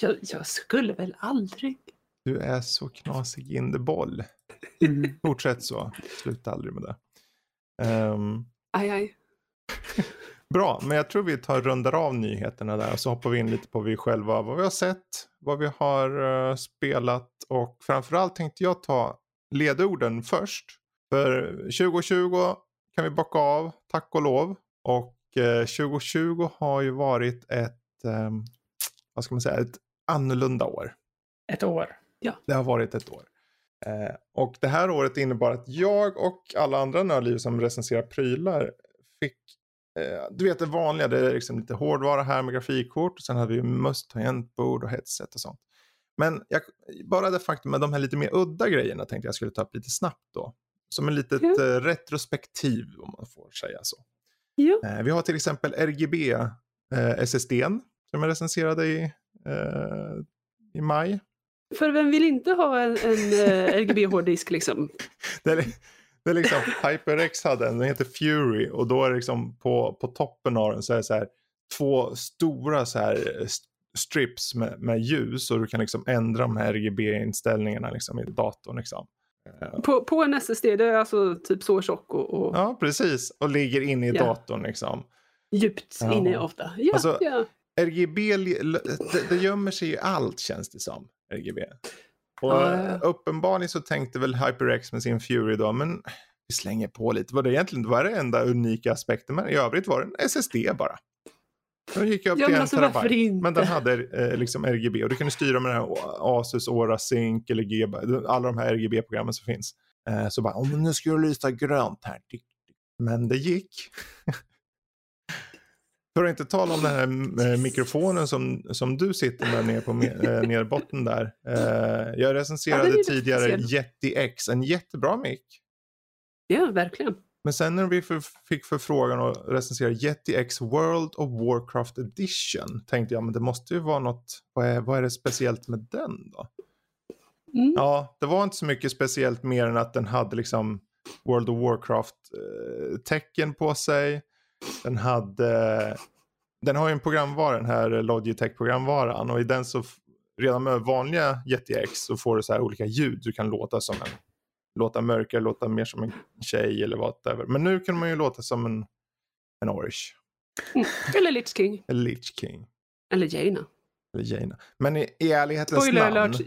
Speaker 2: Jag, jag, skulle väl aldrig.
Speaker 1: Du är så knasig in the boll. Mm. Fortsätt så. Sluta aldrig med det. Um,
Speaker 2: Aj, aj.
Speaker 1: Bra, men jag tror vi tar rundar av nyheterna där och så hoppar vi in lite på vi själva, vad vi har sett, vad vi har uh, spelat och framförallt tänkte jag ta ledorden först. För 2020 kan vi bocka av, tack och lov. Och uh, eh, 2020 har ju varit ett, um, vad ska man säga, ett annorlunda år.
Speaker 3: Ett år.
Speaker 2: Ja.
Speaker 1: Det har varit ett år. Eh, och det här året innebar att jag och alla andra nördliv som recenserar prylar fick, eh, du vet det vanliga, det är liksom lite hårdvara här med grafikkort. Och sen hade vi möss, tangentbord och headset och sånt. Men jag, bara det faktum med de här lite mer udda grejerna tänkte jag skulle ta upp lite snabbt då. Som en litet mm. retrospektiv om man får säga så. Eh, vi har till exempel RGB eh, SSDn som jag recenserade i, eh, i maj.
Speaker 2: För vem vill inte ha en, en RGB-hårddisk liksom?
Speaker 1: det, är, det är liksom, HyperX hade en, den heter Fury och då är det liksom på, på toppen av den så är det så här två stora så här eh, strips med, med ljus och du kan liksom ändra de här RGB-inställningarna liksom i datorn. Liksom.
Speaker 2: Eh, på, på en SSD, det är alltså typ så tjock och, och...
Speaker 1: Ja, precis. Och ligger inne i yeah. datorn liksom.
Speaker 2: Djupt ja. inne ofta. Ja, alltså, ja.
Speaker 1: RGB, det, det gömmer sig i allt känns det som. RGB. Och ah. uppenbarligen så tänkte väl HyperX med sin Fury då, men vi slänger på lite. Var det egentligen var det enda unika aspekten, men i övrigt var det en SSD bara. Den gick upp ja, till en alltså, terabyte. Men den hade eh, liksom RGB och du kunde styra med den här Asus Aura Sync eller GB, alla de här RGB-programmen som finns. Eh, så bara, om nu ska du lysa grönt här. Men det gick. (laughs) För att inte tala om den här eh, mikrofonen som, som du sitter med ner på äh, nerbotten där. Äh, jag recenserade ja, tidigare Yeti X, en jättebra mick.
Speaker 2: Ja, verkligen.
Speaker 1: Men sen när vi för, fick förfrågan att recensera Yeti X World of Warcraft Edition tänkte jag men det måste ju vara något, vad är, vad är det speciellt med den då? Mm. Ja, det var inte så mycket speciellt mer än att den hade liksom World of Warcraft-tecken på sig. Den hade, den har ju en programvara, den här Logitech-programvaran och i den så redan med vanliga Yeti X så får du så här olika ljud. Du kan låta som en, låta mörkare, låta mer som en tjej eller whatever. Men nu kan man ju låta som en, en Orish.
Speaker 2: Mm. Eller Lich King.
Speaker 1: Eller Lich King.
Speaker 2: Eller Jaina.
Speaker 1: Eller Jaina. Men i, i ärlighetens
Speaker 2: Spoiler
Speaker 1: namn.
Speaker 2: Alert.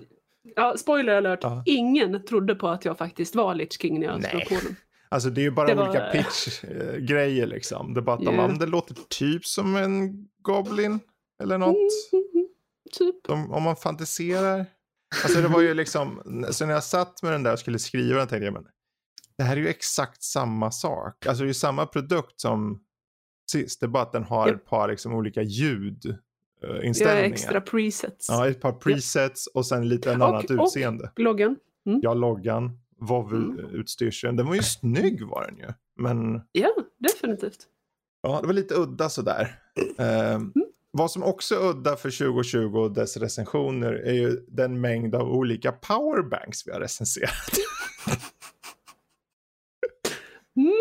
Speaker 2: Ja, spoiler alert.
Speaker 1: Ja.
Speaker 2: Ingen trodde på att jag faktiskt var Lich King när jag
Speaker 1: Nej.
Speaker 2: slog på den.
Speaker 1: Alltså det är ju bara
Speaker 2: var-
Speaker 1: olika pitch-grejer liksom. Det är bara att
Speaker 2: Ja.
Speaker 1: ja. det låter typ som en Goblin eller något.
Speaker 2: Mm, (laughs) typ.
Speaker 1: De, om man fantiserar. Alltså det var ju liksom, så när jag satt med den där och skulle skriva den tänkte jag men det här är ju exakt samma sak. Alltså det är ju samma produkt som sist. Det är bara att den har
Speaker 2: Ja.
Speaker 1: ett par liksom olika ljud eh, inställningar.
Speaker 2: extra presets.
Speaker 1: Ja, ett par presets och sen lite en
Speaker 2: Och-
Speaker 1: annat
Speaker 2: och-
Speaker 1: utseende.
Speaker 2: Loggan.
Speaker 1: Ja, loggan, WoW-utstyrseln. Den var ju snygg var den ju. Men
Speaker 2: Ja, definitivt.
Speaker 1: ja, det var lite udda sådär. Eh, Vad som också är udda för 2020 och dess recensioner är ju den mängd av olika powerbanks vi har recenserat. (laughs)
Speaker 2: Mm.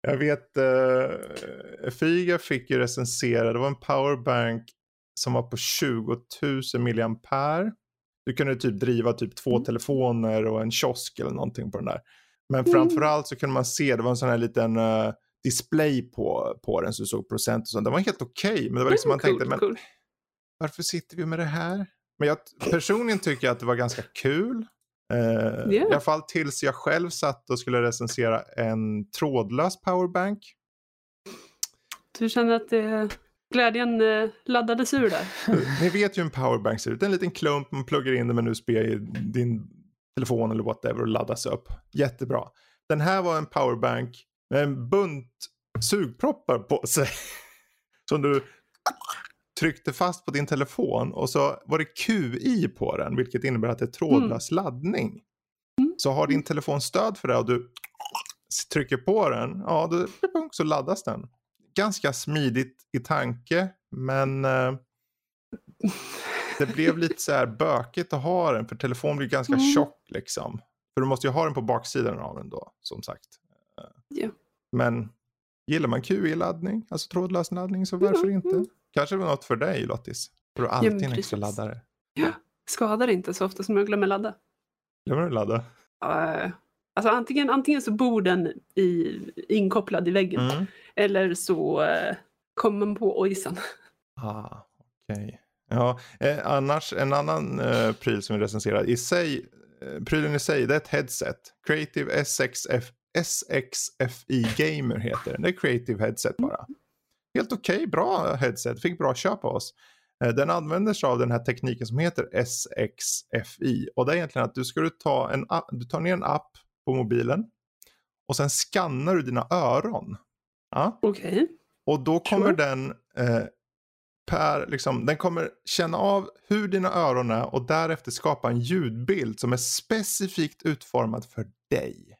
Speaker 1: Jag vet, uh, Figa fick ju recensera, det var en powerbank som var på 20 000 milliampere. Du kunde typ driva typ två
Speaker 2: Mm.
Speaker 1: telefoner och en kiosk eller någonting på den där. Men
Speaker 2: Mm.
Speaker 1: framförallt så kunde man se, det var en sån här liten eh, display på, på den så du såg procent och sånt. Den var helt okej, men det var liksom man
Speaker 2: cool,
Speaker 1: tänkte, men
Speaker 2: cool.
Speaker 1: varför sitter vi med det här? Men jag personligen tycker att det var ganska kul. Eh,
Speaker 2: Ja.
Speaker 1: I alla fall tills jag själv satt och skulle recensera en trådlös powerbank.
Speaker 2: Du känner att det, glädjen eh, laddades ur där? (laughs)
Speaker 1: Ni vet ju hur en powerbank ser ut. En liten klump, man pluggar in den med en USB i din telefon eller whatever och laddas upp. Jättebra. Den här var en powerbank med en bunt sugproppar på sig. (laughs) Som du tryckte fast på din telefon och så var det QI på den vilket innebär att det är trådlös laddning.
Speaker 2: Mm.
Speaker 1: Så har din telefon stöd för det och du trycker på den, ja då så laddas den. Ganska smidigt i tanke men eh, det blev lite så här bökigt att ha den för telefonen blir ganska
Speaker 2: Mm.
Speaker 1: tjock liksom. För du måste ju ha den på baksidan av den då som sagt.
Speaker 2: Ja.
Speaker 1: Men gillar man QI-laddning, alltså trådlös laddning så varför
Speaker 2: Ja,
Speaker 1: inte?
Speaker 2: mm.
Speaker 1: Kanske det var något för dig Lottis. För du har alltid
Speaker 2: men
Speaker 1: en extra laddare.
Speaker 2: Skadar inte så ofta som jag glömmer ladda.
Speaker 1: Glömmer du ladda?
Speaker 2: Uh, alltså antingen, antingen så bor den i, inkopplad i väggen
Speaker 1: Mm.
Speaker 2: eller så uh, kommer man på ojsan.
Speaker 1: Ah, okej. Ja, eh, annars en annan eh, pryl som vi recenserar i sig, eh, prylen i sig, det är ett headset. Creative SXF, SXFI Gamer heter den. Det är Creative Headset bara. Helt okej, bra headset, fick bra köp av oss. Eh, den använder sig av den här tekniken som heter SXFI och det är egentligen att du ska du ta en, app- du tar ner en app på mobilen och sen skannar du dina öron. Ja.
Speaker 2: Okej.
Speaker 1: Och då kommer
Speaker 2: Sure.
Speaker 1: den eh, per, liksom, den kommer känna av hur dina öron är och därefter skapa en ljudbild som är specifikt utformad för dig.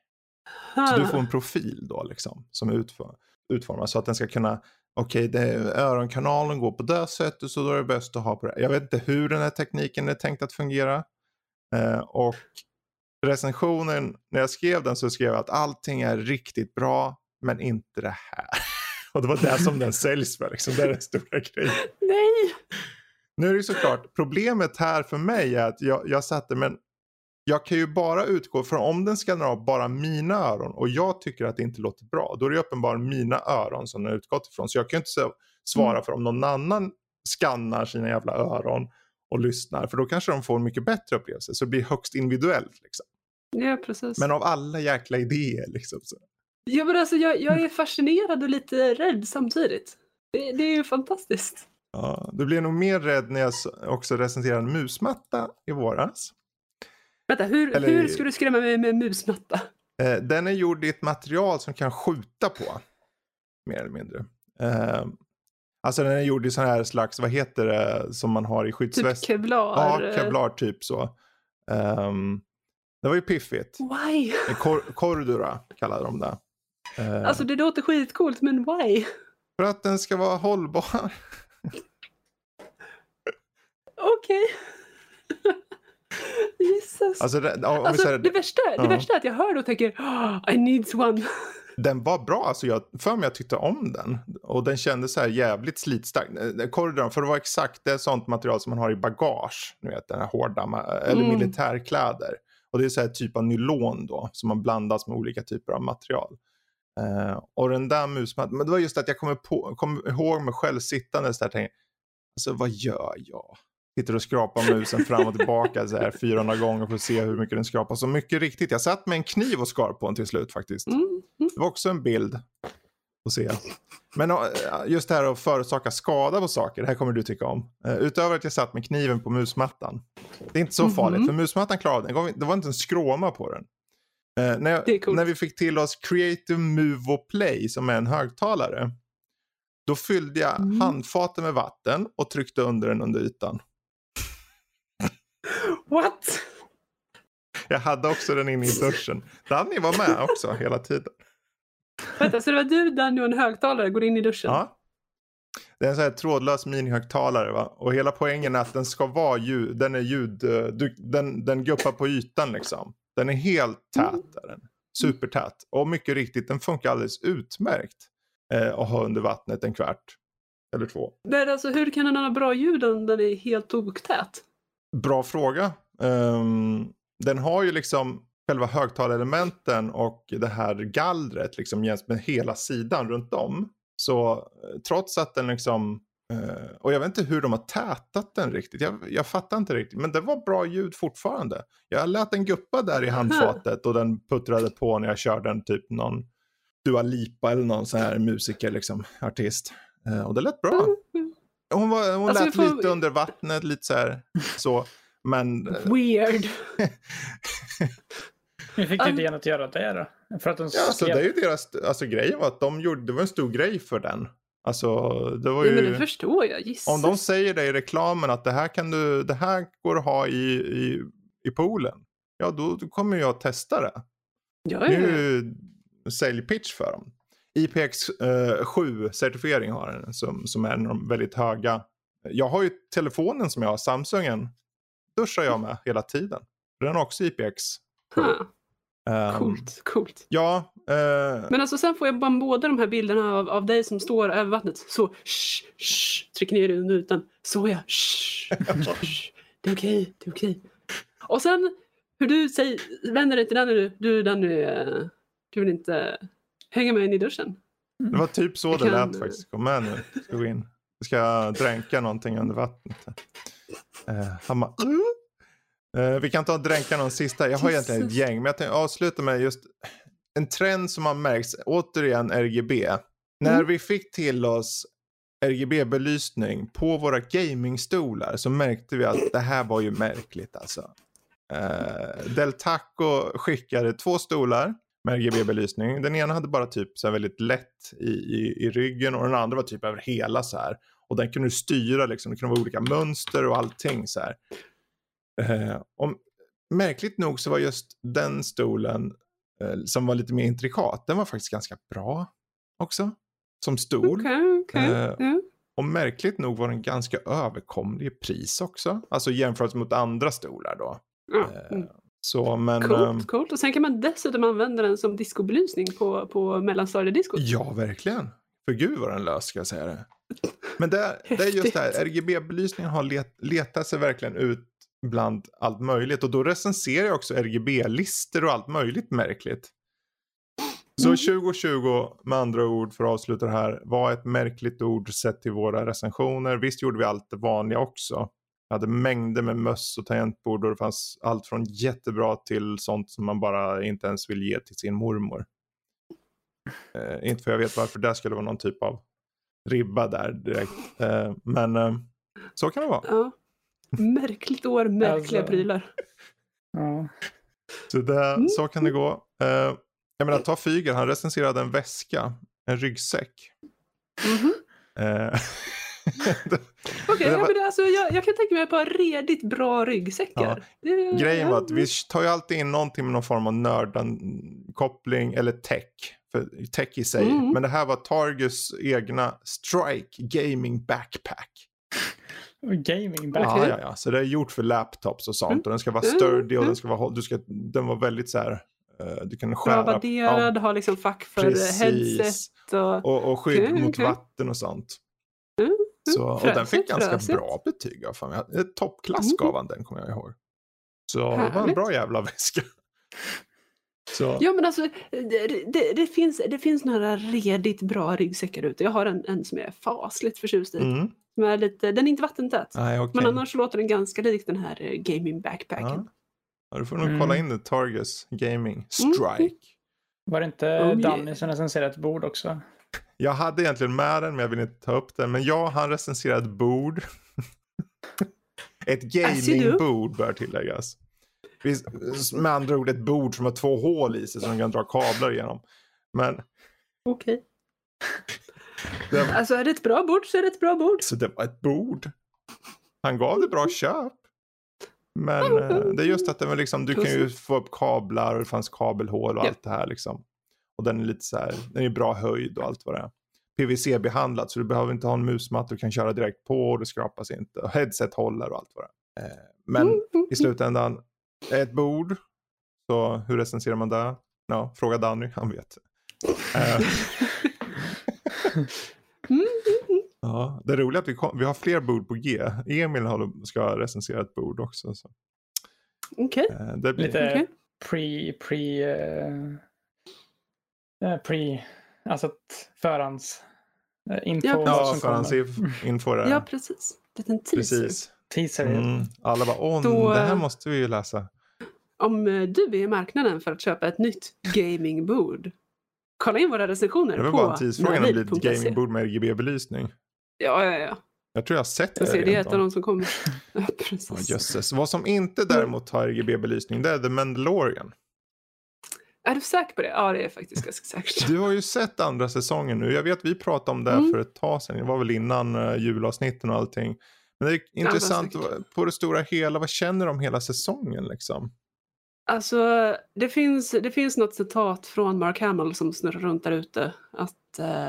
Speaker 1: Så du får en profil då liksom som är utfor- utformad så att den ska kunna Okej, det- öronkanalen går på det sättet så då är det bäst att ha på det. Jag vet inte hur den här tekniken är tänkt att fungera. Eh, och recensionen, när jag skrev den så skrev jag att allting är riktigt bra men inte det här. (laughs) Och det var det som den säljs för, liksom. det är den stora grejen. (laughs)
Speaker 2: Nej!
Speaker 1: Nu är det ju såklart, problemet här för mig är att jag, jag satte, men jag kan ju bara utgå från om den skannar av bara mina öron och jag tycker att det inte låter bra. Då är det uppenbarligen mina öron som den har utgått ifrån. Så jag kan ju inte svara
Speaker 2: Mm.
Speaker 1: för om någon annan skannar sina jävla öron och lyssnar. För då kanske de får en mycket bättre upplevelse. Så det blir högst individuellt. Liksom.
Speaker 2: Ja, precis.
Speaker 1: Men av alla jäkla idéer liksom. Så.
Speaker 2: Ja, men alltså, jag, jag är fascinerad och lite rädd samtidigt. Det, det är ju fantastiskt.
Speaker 1: Ja, du blir nog mer rädd när jag också recenserade en musmatta i våras.
Speaker 2: Vänta, hur,
Speaker 1: Eller-
Speaker 2: hur ska du skrämma mig med musmatta?
Speaker 1: Eh, den är gjord i ett material som kan skjuta på. Mer eller mindre. Eh, alltså den är gjord i sån här slags, vad heter det, som man har i
Speaker 2: Typ
Speaker 1: skyddsväst.
Speaker 2: kevlar?
Speaker 1: ja, kevlar typ så. Ehm, det var ju piffigt.
Speaker 2: Why?
Speaker 1: Kor- Cordura kallade de det. Eh,
Speaker 2: Alltså det låter skitcoolt, men why?
Speaker 1: För att den ska vara hållbar.
Speaker 2: Okej. (laughs) Jesus. Alltså, det, alltså, det, värsta, det värsta är att jag hör det och tänker oh, I need one.
Speaker 1: Den var bra, alltså jag för mig jag tyckte om den. Och den kändes så här jävligt slitstark. Corridon, för att vara exakt, det är sånt material som man har i bagage. Ni vet den här hårda, eller mm. militärkläder. Och det är så här typ av nylon då, som har blandats med olika typer av material. Uh, och den där musmattan, men det var just att jag kommer på, ihåg mig själv sittandes där och tänkte, alltså vad gör jag? Sitter och skrapar musen fram och tillbaka så här 400 gånger för att se hur mycket den skrapar. Så mycket riktigt, jag satt med en kniv och skar på den till slut faktiskt. Mm, mm. Det var också en bild att se. Men eh, just det här att förorsaka skada på saker, det här kommer du tycka om. Uh, utöver att jag satt med kniven på musmattan. Det är inte så farligt, mm -hmm. för musmattan klarade den. Det var inte en skråma på den. Uh, när, jag, när vi fick till oss Creative Move och Play som är en högtalare. Då fyllde jag mm. handfaten med vatten och tryckte under den under ytan.
Speaker 2: What?
Speaker 1: Jag hade också den inne i duschen. Danny var med också hela tiden.
Speaker 2: Vänta, så det var du, Danny och en högtalare går in i duschen?
Speaker 1: Ja. Det är en sån här trådlös minihögtalare va? Och hela poängen är att den ska vara ljud, den är ljud, eh, du, den, den guppar på ytan liksom. Den är helt tät. Mm. Supertät. Och mycket riktigt, den funkar alldeles utmärkt eh, att ha under vattnet en kvart. Eller två.
Speaker 2: Men alltså hur kan den ha bra ljud om den är helt toktät?
Speaker 1: Bra fråga. Um, den har ju liksom själva högtalarelementen och det här gallret liksom jäms med hela sidan runt om. Så eh, trots att den liksom, uh, och jag vet inte hur de har tätat den riktigt, jag, jag fattar inte riktigt, men det var bra ljud fortfarande. Jag lät den guppa där i handfatet och den puttrade på när jag körde den typ någon Dua Lipa eller någon sån här musiker liksom, artist. Uh, och det lät bra. Hon, var, hon alltså, lät får... lite under vattnet, lite så här så. Men...
Speaker 2: Weird. (laughs)
Speaker 3: Hur fick du idén att göra det då? För att de
Speaker 1: ja, alltså, det är ju deras, alltså grejen var att de gjorde, det var en stor grej för den. Alltså, det var ju...
Speaker 2: Ja, men det förstår jag, Jesus.
Speaker 1: Om de säger det i reklamen att det här kan du, det här går att ha i, i, i poolen. Ja, då, då kommer jag att testa det.
Speaker 2: Ja, ja. Det är
Speaker 1: ju säljpitch för dem. IPX7-certifiering eh, har den som, som är en väldigt höga. Jag har ju telefonen som jag har, Samsungen. Duschar jag med hela tiden. Den har också IPX.
Speaker 2: Huh. Um, coolt, coolt.
Speaker 1: Ja. Uh,
Speaker 2: Men alltså sen får jag bara båda de här bilderna av, av dig som står över vattnet. Så, shh, shh, tryck ner under ytan. Så ja, shh, shh, det är okej, det är okej. Och sen hur du säger, vänder dig till den, du, du, du, uh, du vill inte hänga med in i duschen.
Speaker 1: Det var typ så jag det kan... lät faktiskt. Kom med nu, ska gå in. Jag ska dränka någonting under vattnet. Uh, han bara, Uh, vi kan ta och dränka någon sista. Jag har egentligen ett gäng, men jag tänkte avsluta med just en trend som har märkts. Återigen RGB. Mm. När vi fick till oss RGB-belysning på våra gamingstolar så märkte vi att det här var ju märkligt alltså. Uh, Del Taco skickade två stolar med RGB-belysning. Den ena hade bara typ så här väldigt lätt i, i, i ryggen och den andra var typ över hela så här. Och den kunde du styra liksom. Det kunde vara olika mönster och allting så. Eh, och märkligt nog så var just den stolen eh, som var lite mer intrikat, den var faktiskt ganska bra också. Som stol.
Speaker 2: Okay, okay. Eh, mm.
Speaker 1: Och märkligt nog var den ganska överkomlig i pris också. Alltså jämfört mot andra stolar då. Mm. Så, men,
Speaker 2: coolt, um, coolt. Och sen kan man dessutom använda den som discobelysning på, på mellanstadiediskot.
Speaker 1: Ja, verkligen. För gud vad den lös ska jag säga det. Men det, det är just det här, RGB-belysningen har let, letat sig verkligen ut bland allt möjligt. Och då recenserar jag också RGB-listor och allt möjligt märkligt. Så 2020 mm. med andra ord för att avsluta det här var ett märkligt ord sett till våra recensioner. Visst gjorde vi allt det vanliga också. Jag hade mängder med möss och tangentbord och det fanns allt från jättebra till sånt som man bara inte ens vill ge till sin mormor. Eh, inte för jag vet varför det skulle vara någon typ av ribba där direkt. Eh, men eh, så kan det vara.
Speaker 2: Ja. Märkligt år, märkliga alltså, prylar.
Speaker 3: Ja.
Speaker 1: Så, det, mm. så kan det gå. Uh, jag menar, ta Fyger, han recenserade en väska, en ryggsäck.
Speaker 2: Mm -hmm. (laughs) Okej, okay, ja, alltså, jag, jag, kan tänka mig ett par redigt bra ryggsäckar.
Speaker 1: Ja. Det, Grejen var att vi tar ju alltid in någonting med någon form av nördan-koppling eller tech. För tech i sig. Mm. Men det här var Targus egna Strike Gaming Backpack.
Speaker 3: Gaming
Speaker 1: Ja, ja, ja. Så det är gjort för laptops och sånt. Mm. Och den ska vara mm. sturdy och den mm. ska vara, du ska, den var väldigt så här, uh, du kan skära.
Speaker 2: Bra värderad, ja, har liksom fack för precis. headset. Och,
Speaker 1: och, och skydd okay, mot okay. vatten och sånt. Mm. Så, och den fick ganska frösigt. bra betyg av mig. Toppklass gav han den kommer jag ihåg. Så det var en bra jävla (laughs) väska.
Speaker 2: Så. Ja men alltså det, det, det, finns, det finns några redigt bra ryggsäckar ute. Jag har en, en som jag är fasligt förtjust i. Mm. Som är lite, den är inte vattentät. Nej, okay. Men annars låter den ganska lik den här eh, gaming backpacken. Ja.
Speaker 1: Ja, du får nog mm. kolla in det. Targus Gaming Strike. Mm.
Speaker 3: Var det inte oh, Danny yeah. som recenserade ett bord också?
Speaker 1: Jag hade egentligen med den men jag vill inte ta upp den. Men ja, han recenserade ett bord. (laughs) ett gamingbord bör tilläggas. Med andra ord ett bord som har två hål i sig som man kan dra kablar igenom. Men...
Speaker 2: Okej. Okay. Var... Alltså är det ett bra bord så är det ett bra bord.
Speaker 1: Så det var ett bord. Han gav det bra köp. Men eh, det är just att den liksom, du kan ju få upp kablar och det fanns kabelhål och ja. allt det här liksom. Och den är lite så här, den är bra höjd och allt vad det är. PVC-behandlat så du behöver inte ha en musmatta du kan köra direkt på och det skrapas inte. Och headset håller och allt vad det är. Eh, men mm, mm, i slutändan, ett bord. Så hur recenserar man det? Ja, fråga Danny, han vet. Eh, (laughs) ja, det är roligt att vi, kom, vi har fler bord på G. Emil ska recensera ett bord också.
Speaker 2: Okej. Okay.
Speaker 3: Eh, blir... Lite okay. pre, pre, uh, pre, alltså förhands info.
Speaker 1: Ja, ja förhandsinfo.
Speaker 2: ja, precis. Liten teaser. Precis.
Speaker 3: Teaser. Mm.
Speaker 1: Alla bara, åh, Då, det här måste vi ju läsa.
Speaker 2: Om du är i marknaden för att köpa ett nytt gamingbord kolla in våra recensioner på
Speaker 1: Det var bara en tidsfråga när det blir ett gamingbord med RGB-belysning.
Speaker 2: Ja, ja, ja.
Speaker 1: Jag tror jag har sett det.
Speaker 2: det är ett av de som kommer. (laughs)
Speaker 1: ja, precis. Oh. Vad som inte däremot har RGB-belysning det är The Mandalorian.
Speaker 2: Är du säker på det? Ja, det är faktiskt ganska säkert.
Speaker 1: Du har ju sett andra säsongen nu. Jag vet att vi pratade om det mm. för ett tag sedan. Det var väl innan uh, julavsnitten och allting. Men det är intressant ja, på det stora hela. Vad känner du om hela säsongen liksom?
Speaker 2: Alltså, det finns, det finns något citat från Mark Hamill som snurrar runt där ute. Att eh,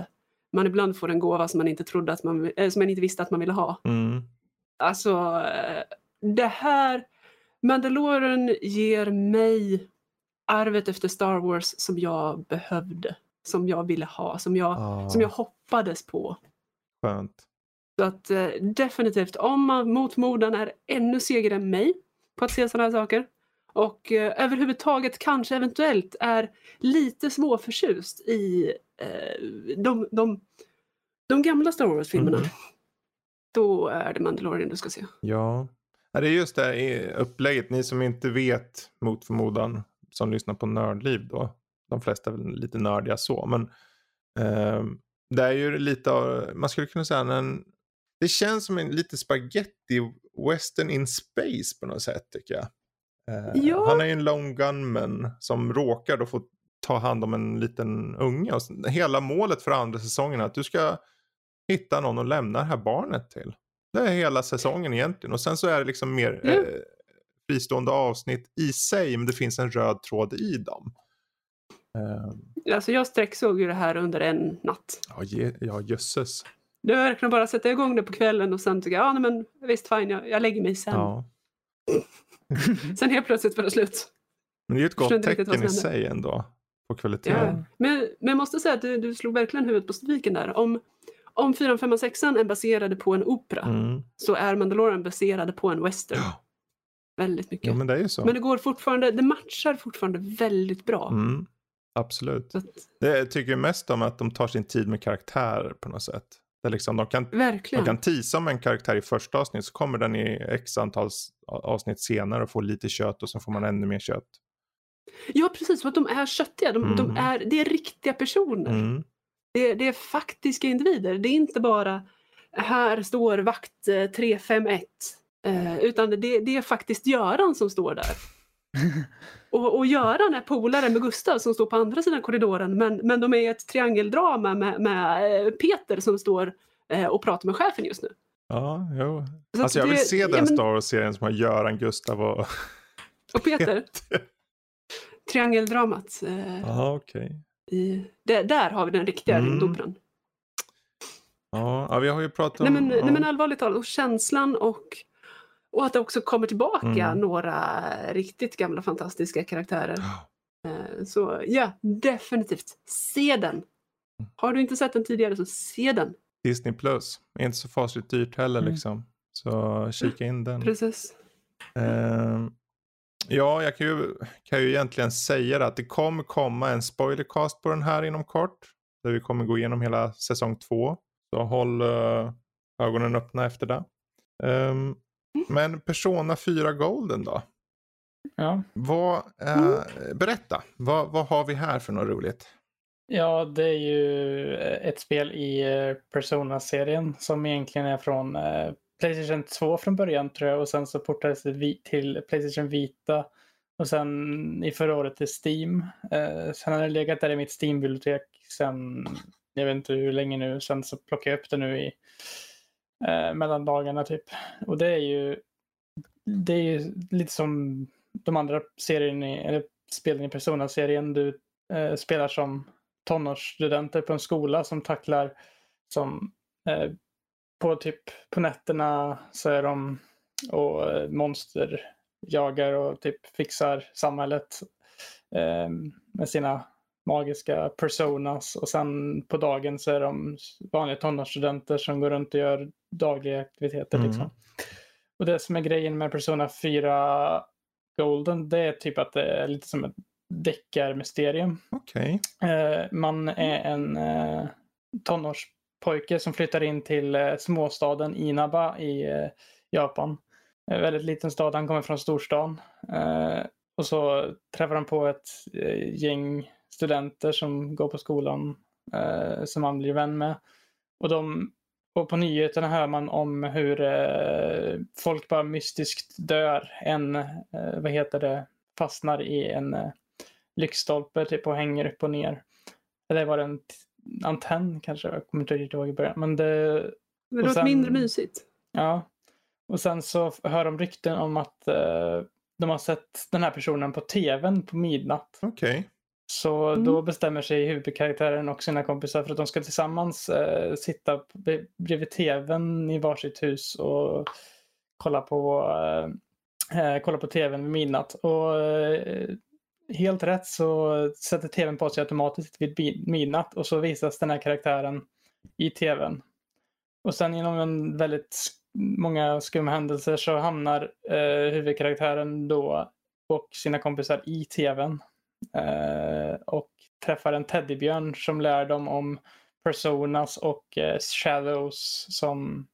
Speaker 2: man ibland får en gåva som man inte trodde att man, eh, som man inte visste att man ville ha. Mm. Alltså, eh, det här, Mandalorian ger mig arvet efter Star Wars som jag behövde. Som jag ville ha, som jag, oh. som jag hoppades på.
Speaker 1: Skönt.
Speaker 2: Så att eh, definitivt, om man mot förmodan är ännu segare än mig på att se sådana här saker och eh, överhuvudtaget kanske eventuellt är lite småförtjust i eh, de, de, de gamla Star Wars-filmerna. Mm. Då är det Mandalorian du ska se.
Speaker 1: Ja, det är just det här upplägget. Ni som inte vet mot förmodan som lyssnar på Nördliv då. De flesta är väl lite nördiga så. Men eh, det är ju lite av, man skulle kunna säga en, det känns som en lite spaghetti western in space på något sätt tycker jag. Eh, ja. Han är ju en lone gunman som råkar då få ta hand om en liten unge. Och hela målet för andra säsongen är att du ska hitta någon att lämna det här barnet till. Det är hela säsongen egentligen. Och sen så är det liksom mer mm. eh, fristående avsnitt i sig, men det finns en röd tråd i dem.
Speaker 2: Uh, alltså jag sträcksåg ju det här under en natt.
Speaker 1: Ja, ja jösses.
Speaker 2: Det var verkligen bara att sätta igång det på kvällen och sen tycker jag, ja men visst fine, jag, jag lägger mig sen. Ja. (laughs) Sen helt plötsligt var det slut.
Speaker 1: Men det är ju ett gott tecken i sig ändå. På kvaliteten. Ja.
Speaker 2: Men, men jag måste säga att du, du slog verkligen huvudet på spiken där. Om, om 4, 5 6 är baserade på en opera mm. så är Mandalorian baserade på en western. Ja. Väldigt mycket.
Speaker 1: Ja, men, det
Speaker 2: men det går fortfarande, det matchar fortfarande väldigt bra.
Speaker 1: Mm. Absolut. Att... Det jag tycker mest om att de tar sin tid med karaktär på något sätt. Där liksom de, kan, Verkligen. de kan tisa om en karaktär i första avsnitt så kommer den i x antal avsnitt senare och får lite kött och så får man ännu mer kött.
Speaker 2: Ja precis, för att de är köttiga. De, mm. de är, det är riktiga personer. Mm. Det, det, är faktiska individer. Det är inte bara här står vakt 351. Eh, utan det, det är faktiskt Göran som står där. (laughs) Och, och Göran är polare med Gustav som står på andra sidan korridoren men, men de är i ett triangeldrama med, med eh, Peter som står eh, och pratar med chefen just nu.
Speaker 1: Ja, jo. alltså jag vill det, se den ja. Star Wars-serien som har Göran, Gustav och,
Speaker 2: och Peter. (laughs) Triangeldramat.
Speaker 1: Eh, Aha, okay.
Speaker 2: i, där har vi den riktiga mm. rymdoperan.
Speaker 1: Ja, ja vi har ju pratat
Speaker 2: om... Nej men,
Speaker 1: ja.
Speaker 2: nej, men allvarligt talat, och känslan och, och att det också kommer tillbaka mm. några riktigt gamla fantastiska karaktärer. Eh, så ja, definitivt. Se den! Har du inte sett den tidigare så se den.
Speaker 1: Disney Plus. Är inte så fasligt dyrt heller mm. liksom. Så kika in den.
Speaker 2: Precis.
Speaker 1: Uh, ja, jag kan ju, kan ju egentligen säga att det kommer komma en spoilercast på den här inom kort. Där vi kommer gå igenom hela säsong två. Så håll uh, ögonen öppna efter det. Um, men Persona 4 Golden då?
Speaker 3: Ja.
Speaker 1: Vad, uh, berätta, vad, vad har vi här för något roligt?
Speaker 3: Ja, det är ju eh, ett spel i eh, Persona-serien som egentligen är från eh, Playstation 2 från början tror jag och sen så portades det till Playstation Vita och sen i förra året till Steam. Sen har det legat där i mitt Steam-bibliotek sen, jag vet inte hur länge nu, sen så plockade jag upp det nu i Eh, mellan dagarna typ. Och det är ju, det är ju lite som de andra serien i, eller spelen i Persona-serien. Du eh, spelar som tonårsstudenter på en skola som tacklar som eh, på typ på nätterna så är de och eh, monsterjagar och typ fixar samhället eh, med sina magiska personas och sen på dagen så är de vanliga tonårsstudenter som går runt och gör dagliga aktiviteter. Mm. Liksom. Och det som är grejen med Persona 4 Golden det är typ att det är lite som ett deckarmysterium.
Speaker 1: Okay.
Speaker 3: Eh, man är en eh, tonårspojke som flyttar in till eh, småstaden Inaba i eh, Japan. En väldigt liten stad, han kommer från storstan. Eh, och så träffar han på ett eh, gäng studenter som går på skolan eh, som han blir vän med. Och, de, och på nyheterna hör man om hur folk bara mystiskt dör. En, vad heter det, fastnar i en lyktstolpe typ och hänger upp och ner. Eller var det en antenn kanske? Jag kommer inte riktigt ihåg i början. Men det,
Speaker 2: det låter mindre mysigt.
Speaker 3: Ja. Och sen så hör de rykten om att uh, de har sett den här personen på tvn på midnatt.
Speaker 1: Okej. Okay.
Speaker 3: Så mm. då bestämmer sig huvudkaraktären och sina kompisar för att de ska tillsammans uh, sitta bredvid tvn i varsitt hus och kolla på, uh, kolla på tvn vid midnatt. Och helt rätt så sätter tvn på sig automatiskt vid midnatt och så visas den här karaktären i tvn. Och sen genom en väldigt många skumma händelser så hamnar eh, huvudkaraktären då och sina kompisar i tvn. Eh, och träffar en teddybjörn som lär dem om personas och eh, shadows som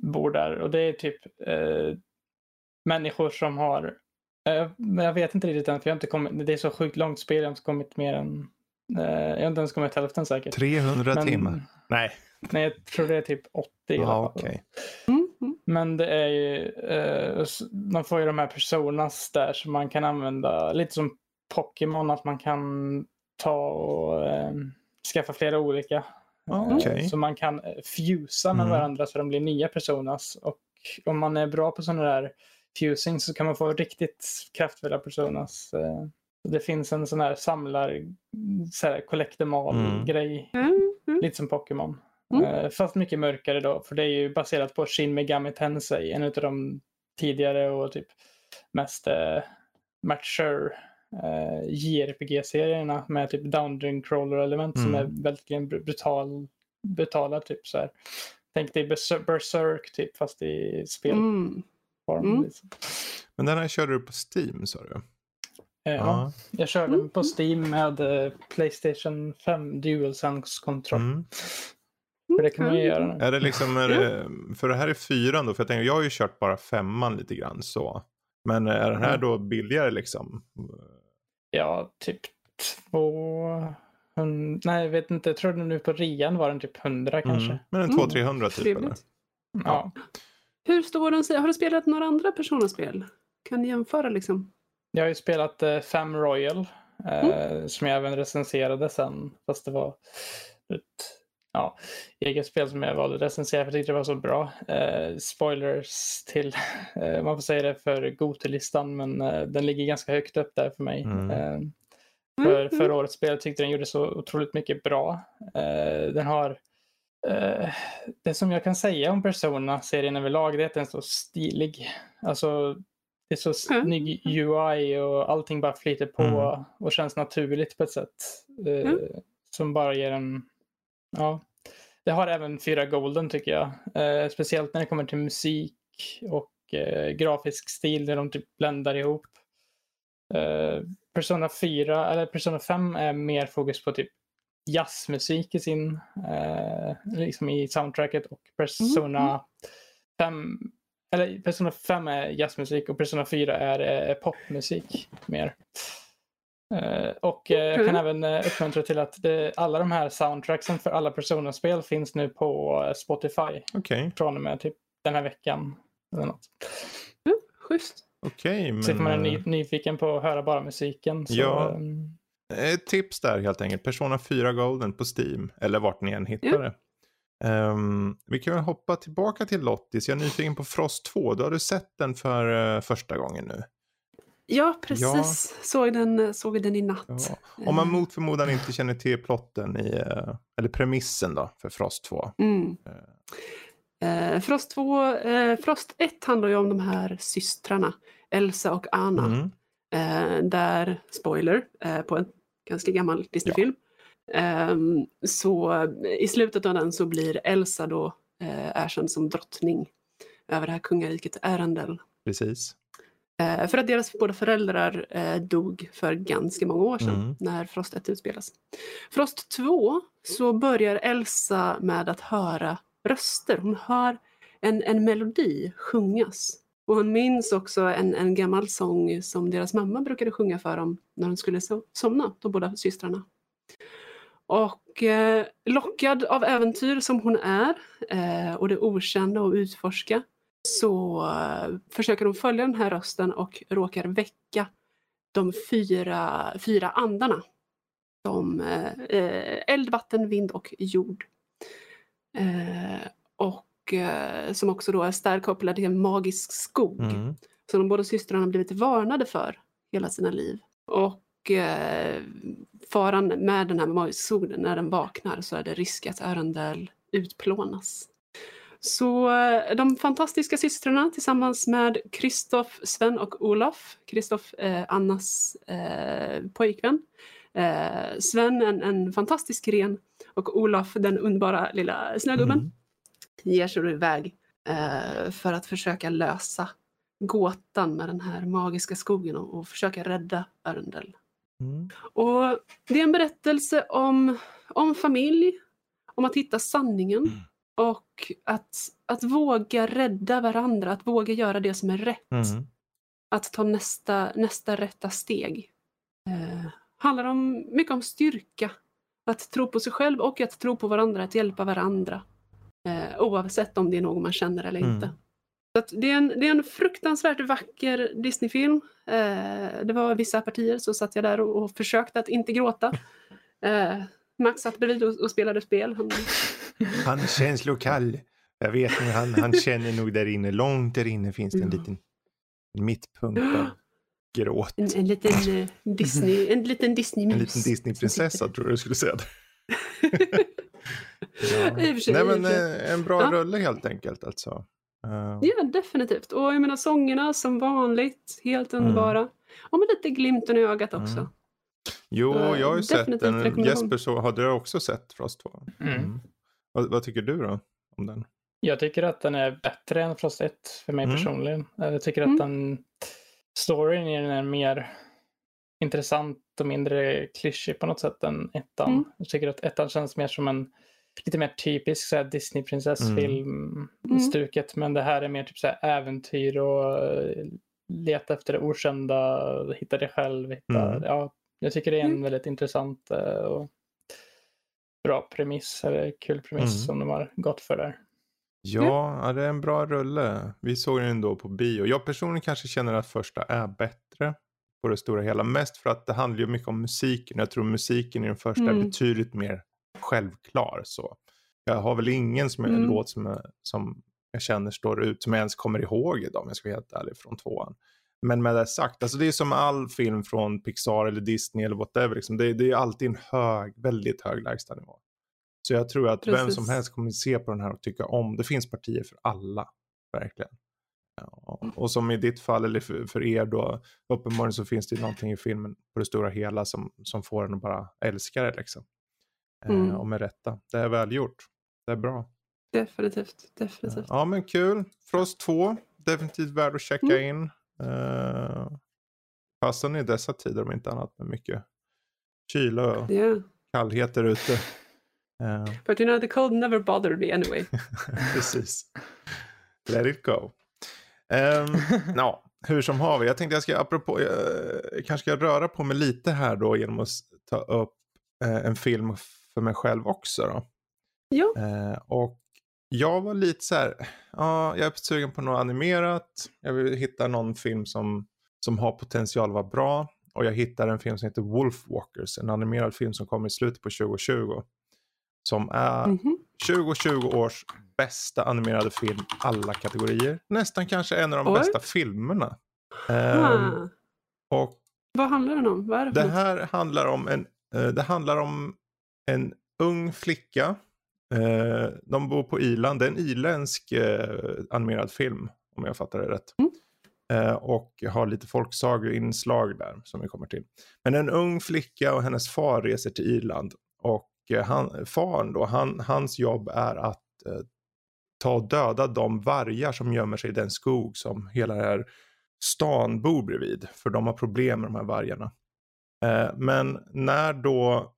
Speaker 3: bor där. Och det är typ eh, människor som har Eh, jag vet inte riktigt än, för jag har inte kommit, det är så sjukt långt spel, jag har inte kommit mer än, eh, jag har inte ens kommit hälften säkert.
Speaker 1: 300 men, timmar? Nej.
Speaker 3: Nej, jag tror det är typ 80
Speaker 1: ja, okay.
Speaker 3: Mm, mm. Men det är ju, eh, man får ju de här personas där som man kan använda, lite som Pokémon, att man kan ta och eh, skaffa flera olika.
Speaker 1: Okay.
Speaker 3: Så man kan fusa med mm. varandra så de blir nya personas. Och om man är bra på sådana där fusing så kan man få riktigt kraftfulla personas. Eh, det finns en sån här samlar, så här collectimal-grej. Mm. mm. Mm. Lite som Pokémon. Mm. Eh, fast mycket mörkare då, för det är ju baserat på Shin Megami Tensei, en av de tidigare och typ mest eh, mature eh, JRPG-serierna med typ Dungeon Crawler-element mm. som är väldigt brutal, brutala. Typ så här. Tänk dig Berserk typ fast i spel.
Speaker 2: Mm
Speaker 3: form. Mm. Liksom.
Speaker 1: Men den här körde du på Steam sa du?
Speaker 3: Eh, ja, jag körde den på Steam med uh, Playstation 5 DualSense kontroll. Mm. För det kan man ju göra nu.
Speaker 1: Är det liksom, är det, för det här är fyran då, för jag tänker jag har ju kört bara femman lite grann så. Men är den här mm. då billigare liksom?
Speaker 3: Ja, typ två... Nej, jag vet inte. Jag tror nu på rean var den typ 100 kanske. Mm.
Speaker 1: Men en 200-300 typ eller?
Speaker 3: Ja.
Speaker 2: Hur står den sig? Har du spelat några andra Persona-spel? Kan ni jämföra liksom?
Speaker 3: Jag har ju spelat eh, Fam Royal eh, mm. som jag även recenserade sen. Fast det var ett ja, eget spel som jag valde att recensera för jag tyckte det var så bra. Eh, spoilers till, (laughs) eh, man får säga det för Gotelistan men eh, den ligger ganska högt upp där för mig. Mm. Eh, för mm, mm. förra årets spel tyckte den gjorde så otroligt mycket bra. den har Uh, det som jag kan säga om Persona-serien överlag det är att den är så stilig. Alltså, det är så mm. snygg UI och allting bara flyter på mm. och känns naturligt på ett sätt. Mm. Som bara ger en... Ja. Det har även fyra Golden tycker jag. Uh, speciellt när det kommer till musik och grafisk stil där de typ bländar ihop. Persona 4, eller Persona 5 är mer fokus på typ jazzmusik i sin, eh, liksom i soundtracket och Persona mm. 5 eller Persona 5 är jazzmusik och Persona 4 är eh, popmusik mer. Eh, och eh, jag kan även eh, uppmuntra till att det, alla de här soundtracksen för alla Persona-spel finns nu på Spotify.
Speaker 1: Okay.
Speaker 3: Från och med typ den här veckan. Eller något.
Speaker 2: Mm, schysst.
Speaker 1: Okej, okay, men...
Speaker 3: Så man är ny, nyfiken på att höra bara musiken. Så,
Speaker 1: ja. Ett tips där helt enkelt. Persona 4 Golden på Steam. Eller vart ni än hittar det. Um, vi kan väl hoppa tillbaka till Lottis. Jag är nyfiken på Frost 2. Du har du sett den för uh, första gången nu?
Speaker 2: Ja, precis. Ja. Såg, den, såg den i natt. Ja.
Speaker 1: Om man mot förmodan inte känner till plotten i, uh, eller premissen då för Frost 2.
Speaker 2: Mm. Uh. Frost 2, Frost 1 handlar ju om de här systrarna Elsa och Anna. Mm. där, spoiler, på en ganska gammal Disneyfilm. Ja. Um, så i slutet av den så blir Elsa då erkänd som drottning över det här kungariket Arendel.
Speaker 1: Precis.
Speaker 2: Uh, för att deras båda föräldrar uh, dog för ganska många år sedan mm. när Frost 1 utspelas. Frost 2 så börjar Elsa med att höra röster. Hon hör en, en melodi sjungas och hon minns också en, en gammal sång som deras mamma brukade sjunga för dem när de skulle so somna, de båda systrarna. Och eh, lockad av äventyr som hon är eh, och det okända och utforska så försöker hon följa den här rösten och råkar väcka de fyra, fyra andarna. Som eh, eld, vatten, vind och jord. Eh, och eh, som också då är starkt kopplad till en magisk skog. Mm. Som de båda systrarna blivit varnade för hela sina liv. Och eh, faran med den här magiska skogen, när den vaknar så är det risk att Örendel utplånas. Så eh, de fantastiska systrarna tillsammans med Kristoff, Sven och Olof. Kristoff, eh, Annas eh, pojkvän. Eh, Sven, en, en fantastisk ren och Olof, den underbara lilla snögubben. Mm ger sig iväg eh, för att försöka lösa gåtan med den här magiska skogen och, och försöka rädda Örndel. Mm. Och det är en berättelse om, om familj, om att hitta sanningen mm. Och att, att våga rädda varandra, att våga göra det som är rätt. Mm. Att ta nästa, nästa rätta steg. Eh, handlar om, mycket om styrka, att tro på sig själv och att tro på varandra, att hjälpa varandra. Eh, oavsett om det är någon man känner eller mm. inte. Så det, är en, det är en fruktansvärt vacker Disneyfilm. Eh, det var vissa partier så satt jag där och, och försökte att inte gråta. (laughs) Eh, Max satt bredvid och, och spelade spel.
Speaker 1: Han... (laughs) han är känslokall. Jag vet nu, han, han (laughs) känner nog där inne, långt där inne finns det en liten mittpunkt av (gasps) gråt.
Speaker 2: En, en liten uh, Disney, (laughs) en liten Disney-mus.
Speaker 1: En liten Disneyprinsessa tror jag du skulle säga. Ja. Nej men eh, en bra ja. rulle helt enkelt alltså.
Speaker 2: Uh... Ja definitivt. Och jag menar sångerna som vanligt, helt mm. underbara. Mm. Och med lite glimten i ögat också. Mm.
Speaker 1: Jo, så, jag har ju sett den. Jesper, så hade du också sett Frost 2? Mm. mm. Vad, vad, tycker du då om den?
Speaker 3: Jag tycker att den är bättre än Frost 1 för mig mm. personligen. Jag tycker att mm. den storyn i den är mer intressant och mindre klyschig på något sätt än ettan. Mm. Jag tycker att ettan känns mer som en lite mer typisk Disney-prinsessfilm mm. stuket. Men det här är mer typ så äventyr och eh, leta efter det okända, hitta det själv. Hitta, mm. ja, jag tycker det är en mm. väldigt intressant eh, och bra premiss, eller kul premiss mm. som de har gått för där.
Speaker 1: Ja, ja, det är en bra rulle. Vi såg den då på bio. Jag personligen kanske känner att första är bättre på det stora hela. Mest för att det handlar ju mycket om musiken. Jag tror musiken i den första mm. är betydligt mer självklar. Så jag har väl ingen som är mm. en låt som jag, som jag känner står ut, som jag ens kommer ihåg idag om jag ska vara helt ärlig, från tvåan. Men med det sagt, alltså det är som all film från Pixar eller Disney eller whatever, liksom, det, det är alltid en hög, väldigt hög lägstanivå. Så jag tror att Precis. vem som helst kommer se på den här och tycka om. Det finns partier för alla, verkligen. Ja, mm. och som i ditt fall, eller för, för, er då, uppenbarligen så finns det någonting i filmen på det stora hela som, som får en att bara älska det liksom. Eh, mm. Eh, och med rätta. Det är välgjort. Det är bra.
Speaker 2: Definitivt, definitivt.
Speaker 1: Ja men kul. Frost 2, definitivt värd att checka mm. in. Uh, passande i dessa tider om inte annat med mycket kyla och yeah. kallhet där ute.
Speaker 2: Uh. (laughs) But you know the cold never bothered me anyway. (laughs)
Speaker 1: Precis. Let it go. (laughs) Um, no, hur som haver, jag tänkte jag ska, apropå, jag kanske ska röra på mig lite här då genom att ta upp uh, en film för mig själv också. Då.
Speaker 2: Ja.
Speaker 1: Uh, och jag var lite så här, ja, jag är sugen på något animerat. Jag vill hitta någon film som, som har potential att vara bra. Och jag hittade en film som heter Wolfwalkers, en animerad film som kom i slutet på 2020. Som är mm -hmm. 2020 års bästa animerade film alla kategorier. Nästan kanske en av de Oj. bästa filmerna. Um, och
Speaker 2: Vad handlar den om? Vad
Speaker 1: det, det här handlar om en, uh, det handlar om en ung flicka Eh, de bor på Irland. Det är en irländsk eh, animerad film om jag fattar det rätt. Mm. Eh, och har lite folksageinslag där som vi kommer till. Men en ung flicka och hennes far reser till Irland. Och eh, han, faren då, han, hans jobb är att eh, ta och döda de vargar som gömmer sig i den skog som hela den här stan bor bredvid. För de har problem med de här vargarna. Eh, men när då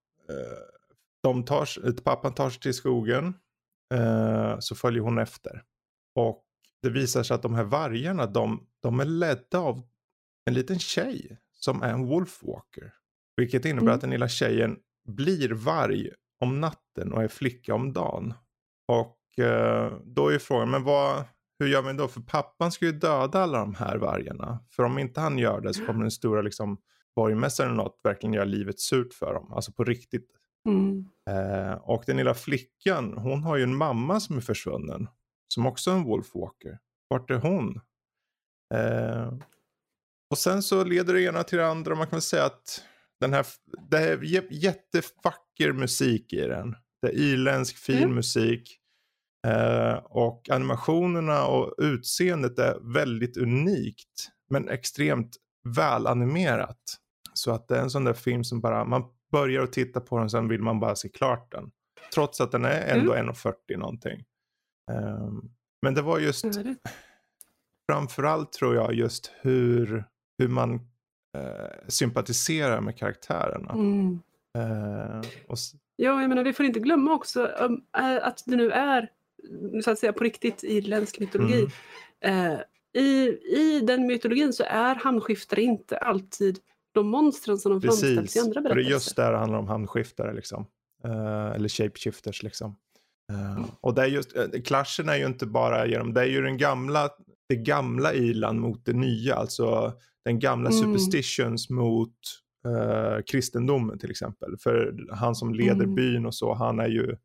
Speaker 1: de tar, pappan tar sig till skogen eh, så följer hon efter. Och det visar sig att de här vargarna de, de är ledda av en liten tjej som är en wolfwalker. Vilket innebär mm. att den lilla tjejen blir varg om natten och är flicka om dagen. Och eh, då är frågan, men vad, hur gör vi då? För pappan ska ju döda alla de här vargarna. För om inte han gör det så kommer den stora liksom, borgmästaren något verkligen göra livet surt för dem. Alltså på riktigt
Speaker 2: Mm.
Speaker 1: Eh, och den lilla flickan, hon har ju en mamma som är försvunnen. Som också är en Wolfwalker. Vart är hon? Eh, och sen så leder det ena till det andra. Man kan väl säga att den här, det är jättevacker musik i den. Det är irländsk fin mm. musik. Eh, och animationerna och utseendet är väldigt unikt. Men extremt välanimerat. Så att det är en sån där film som bara, man börjar att titta på den sen vill man bara se klart den. Trots att den är ändå mm. 1.40 någonting. Um, men det var just mm. framförallt tror jag just hur, hur man uh, sympatiserar med karaktärerna.
Speaker 2: Mm.
Speaker 1: Uh, och...
Speaker 2: Ja, jag menar vi får inte glömma också um, att det nu är så att säga på riktigt irländsk mytologi. Uh, i, I den mytologin så är hamnskiftare inte alltid de monstren som de framställs i andra berättelser.
Speaker 1: Precis, just där handlar om handskiftare liksom. Uh, eller shapeshifters liksom. Uh, mm. Och det är just, uh, eh, är ju inte bara genom, det är ju den gamla, det gamla Irland mot det nya, alltså den gamla mm. superstitions mot uh, kristendomen till exempel. För han som leder mm. byn och så, han är ju,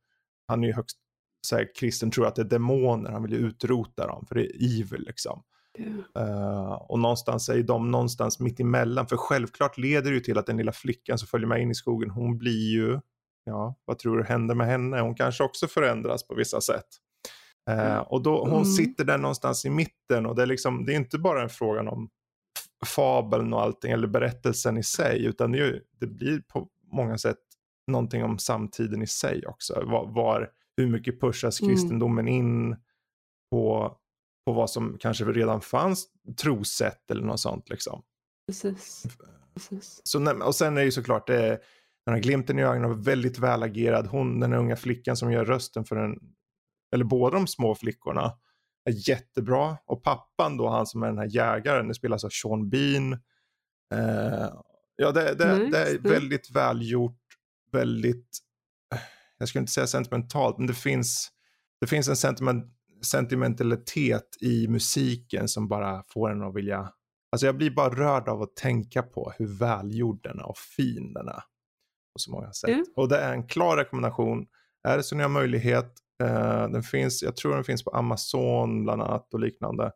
Speaker 1: han är ju högst så här, kristen, tror att det är demoner, han vill ju utrota dem, för det är evil liksom. Uh, och någonstans är de någonstans mitt emellan. För självklart leder det ju till att den lilla flickan som följer med in i skogen, hon blir ju, ja, vad tror du händer med henne? Hon kanske också förändras på vissa sätt. Uh, och då, hon mm. sitter där någonstans i mitten och det är liksom, det är inte bara en fråga om fabeln och allting eller berättelsen i sig, utan det, ju, det blir på många sätt någonting om samtiden i sig också. Var, var hur mycket pushas mm. kristendomen in på på vad som kanske redan fanns trosätt eller något sånt liksom.
Speaker 2: Precis. Precis.
Speaker 1: Så, och sen är det ju såklart det, den här glimten i ögonen var väldigt välagerad. Hon, den unga flickan som gör rösten för den, eller båda de små flickorna, är jättebra. Och pappan då, han som är den här jägaren, det spelas av Sean Bean. Eh, ja, det, det, nice. det är väldigt välgjort, väldigt, jag skulle inte säga sentimentalt, men det finns, det finns en sentiment, sentimentalitet i musiken som bara får en att vilja, alltså jag blir bara rörd av att tänka på hur välgjord den är och fin den är. På så många sätt. Mm. Och det är en klar rekommendation. Är det så ni har möjlighet, eh, den finns, jag tror den finns på Amazon bland annat och liknande.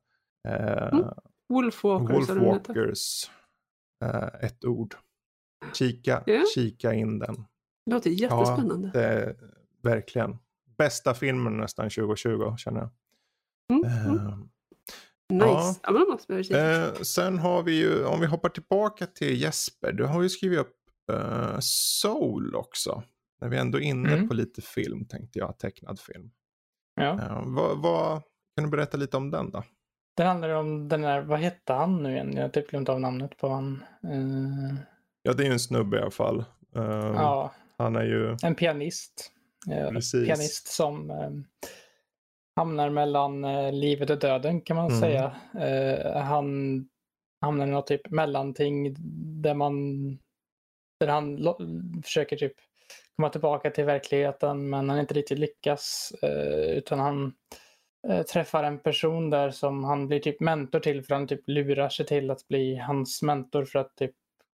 Speaker 1: Eh, mm.
Speaker 2: Wolfwalkers.
Speaker 1: Wolfwalkers. Eh, ett ord. Kika, yeah. kika in den.
Speaker 2: Det låter jättespännande.
Speaker 1: Ja, det verkligen. Bästa filmen nästan 2020 känner jag.
Speaker 2: Mm. Uh, nice. Ja.
Speaker 1: Ja, uh, sen har vi ju, om vi hoppar tillbaka till Jesper. Du har ju skrivit upp uh, Soul också. När vi ändå är inne mm. på lite film tänkte jag, tecknad film. Ja. vad, vad, kan du berätta lite om den då?
Speaker 3: Det handlar om den där, vad hette han nu igen? Jag har typ glömt av namnet på han. Uh...
Speaker 1: Ja, det är ju en snubbe i alla fall. Uh, ja. Han är ju...
Speaker 3: En pianist. Uh, pianist som uh, hamnar mellan livet och döden kan man mm. säga. han hamnar i något typ mellanting där man där han försöker typ komma tillbaka till verkligheten men han inte riktigt lyckas utan han Eh, träffar en person där som han blir typ mentor till för han typ lurar sig till att bli hans mentor för att typ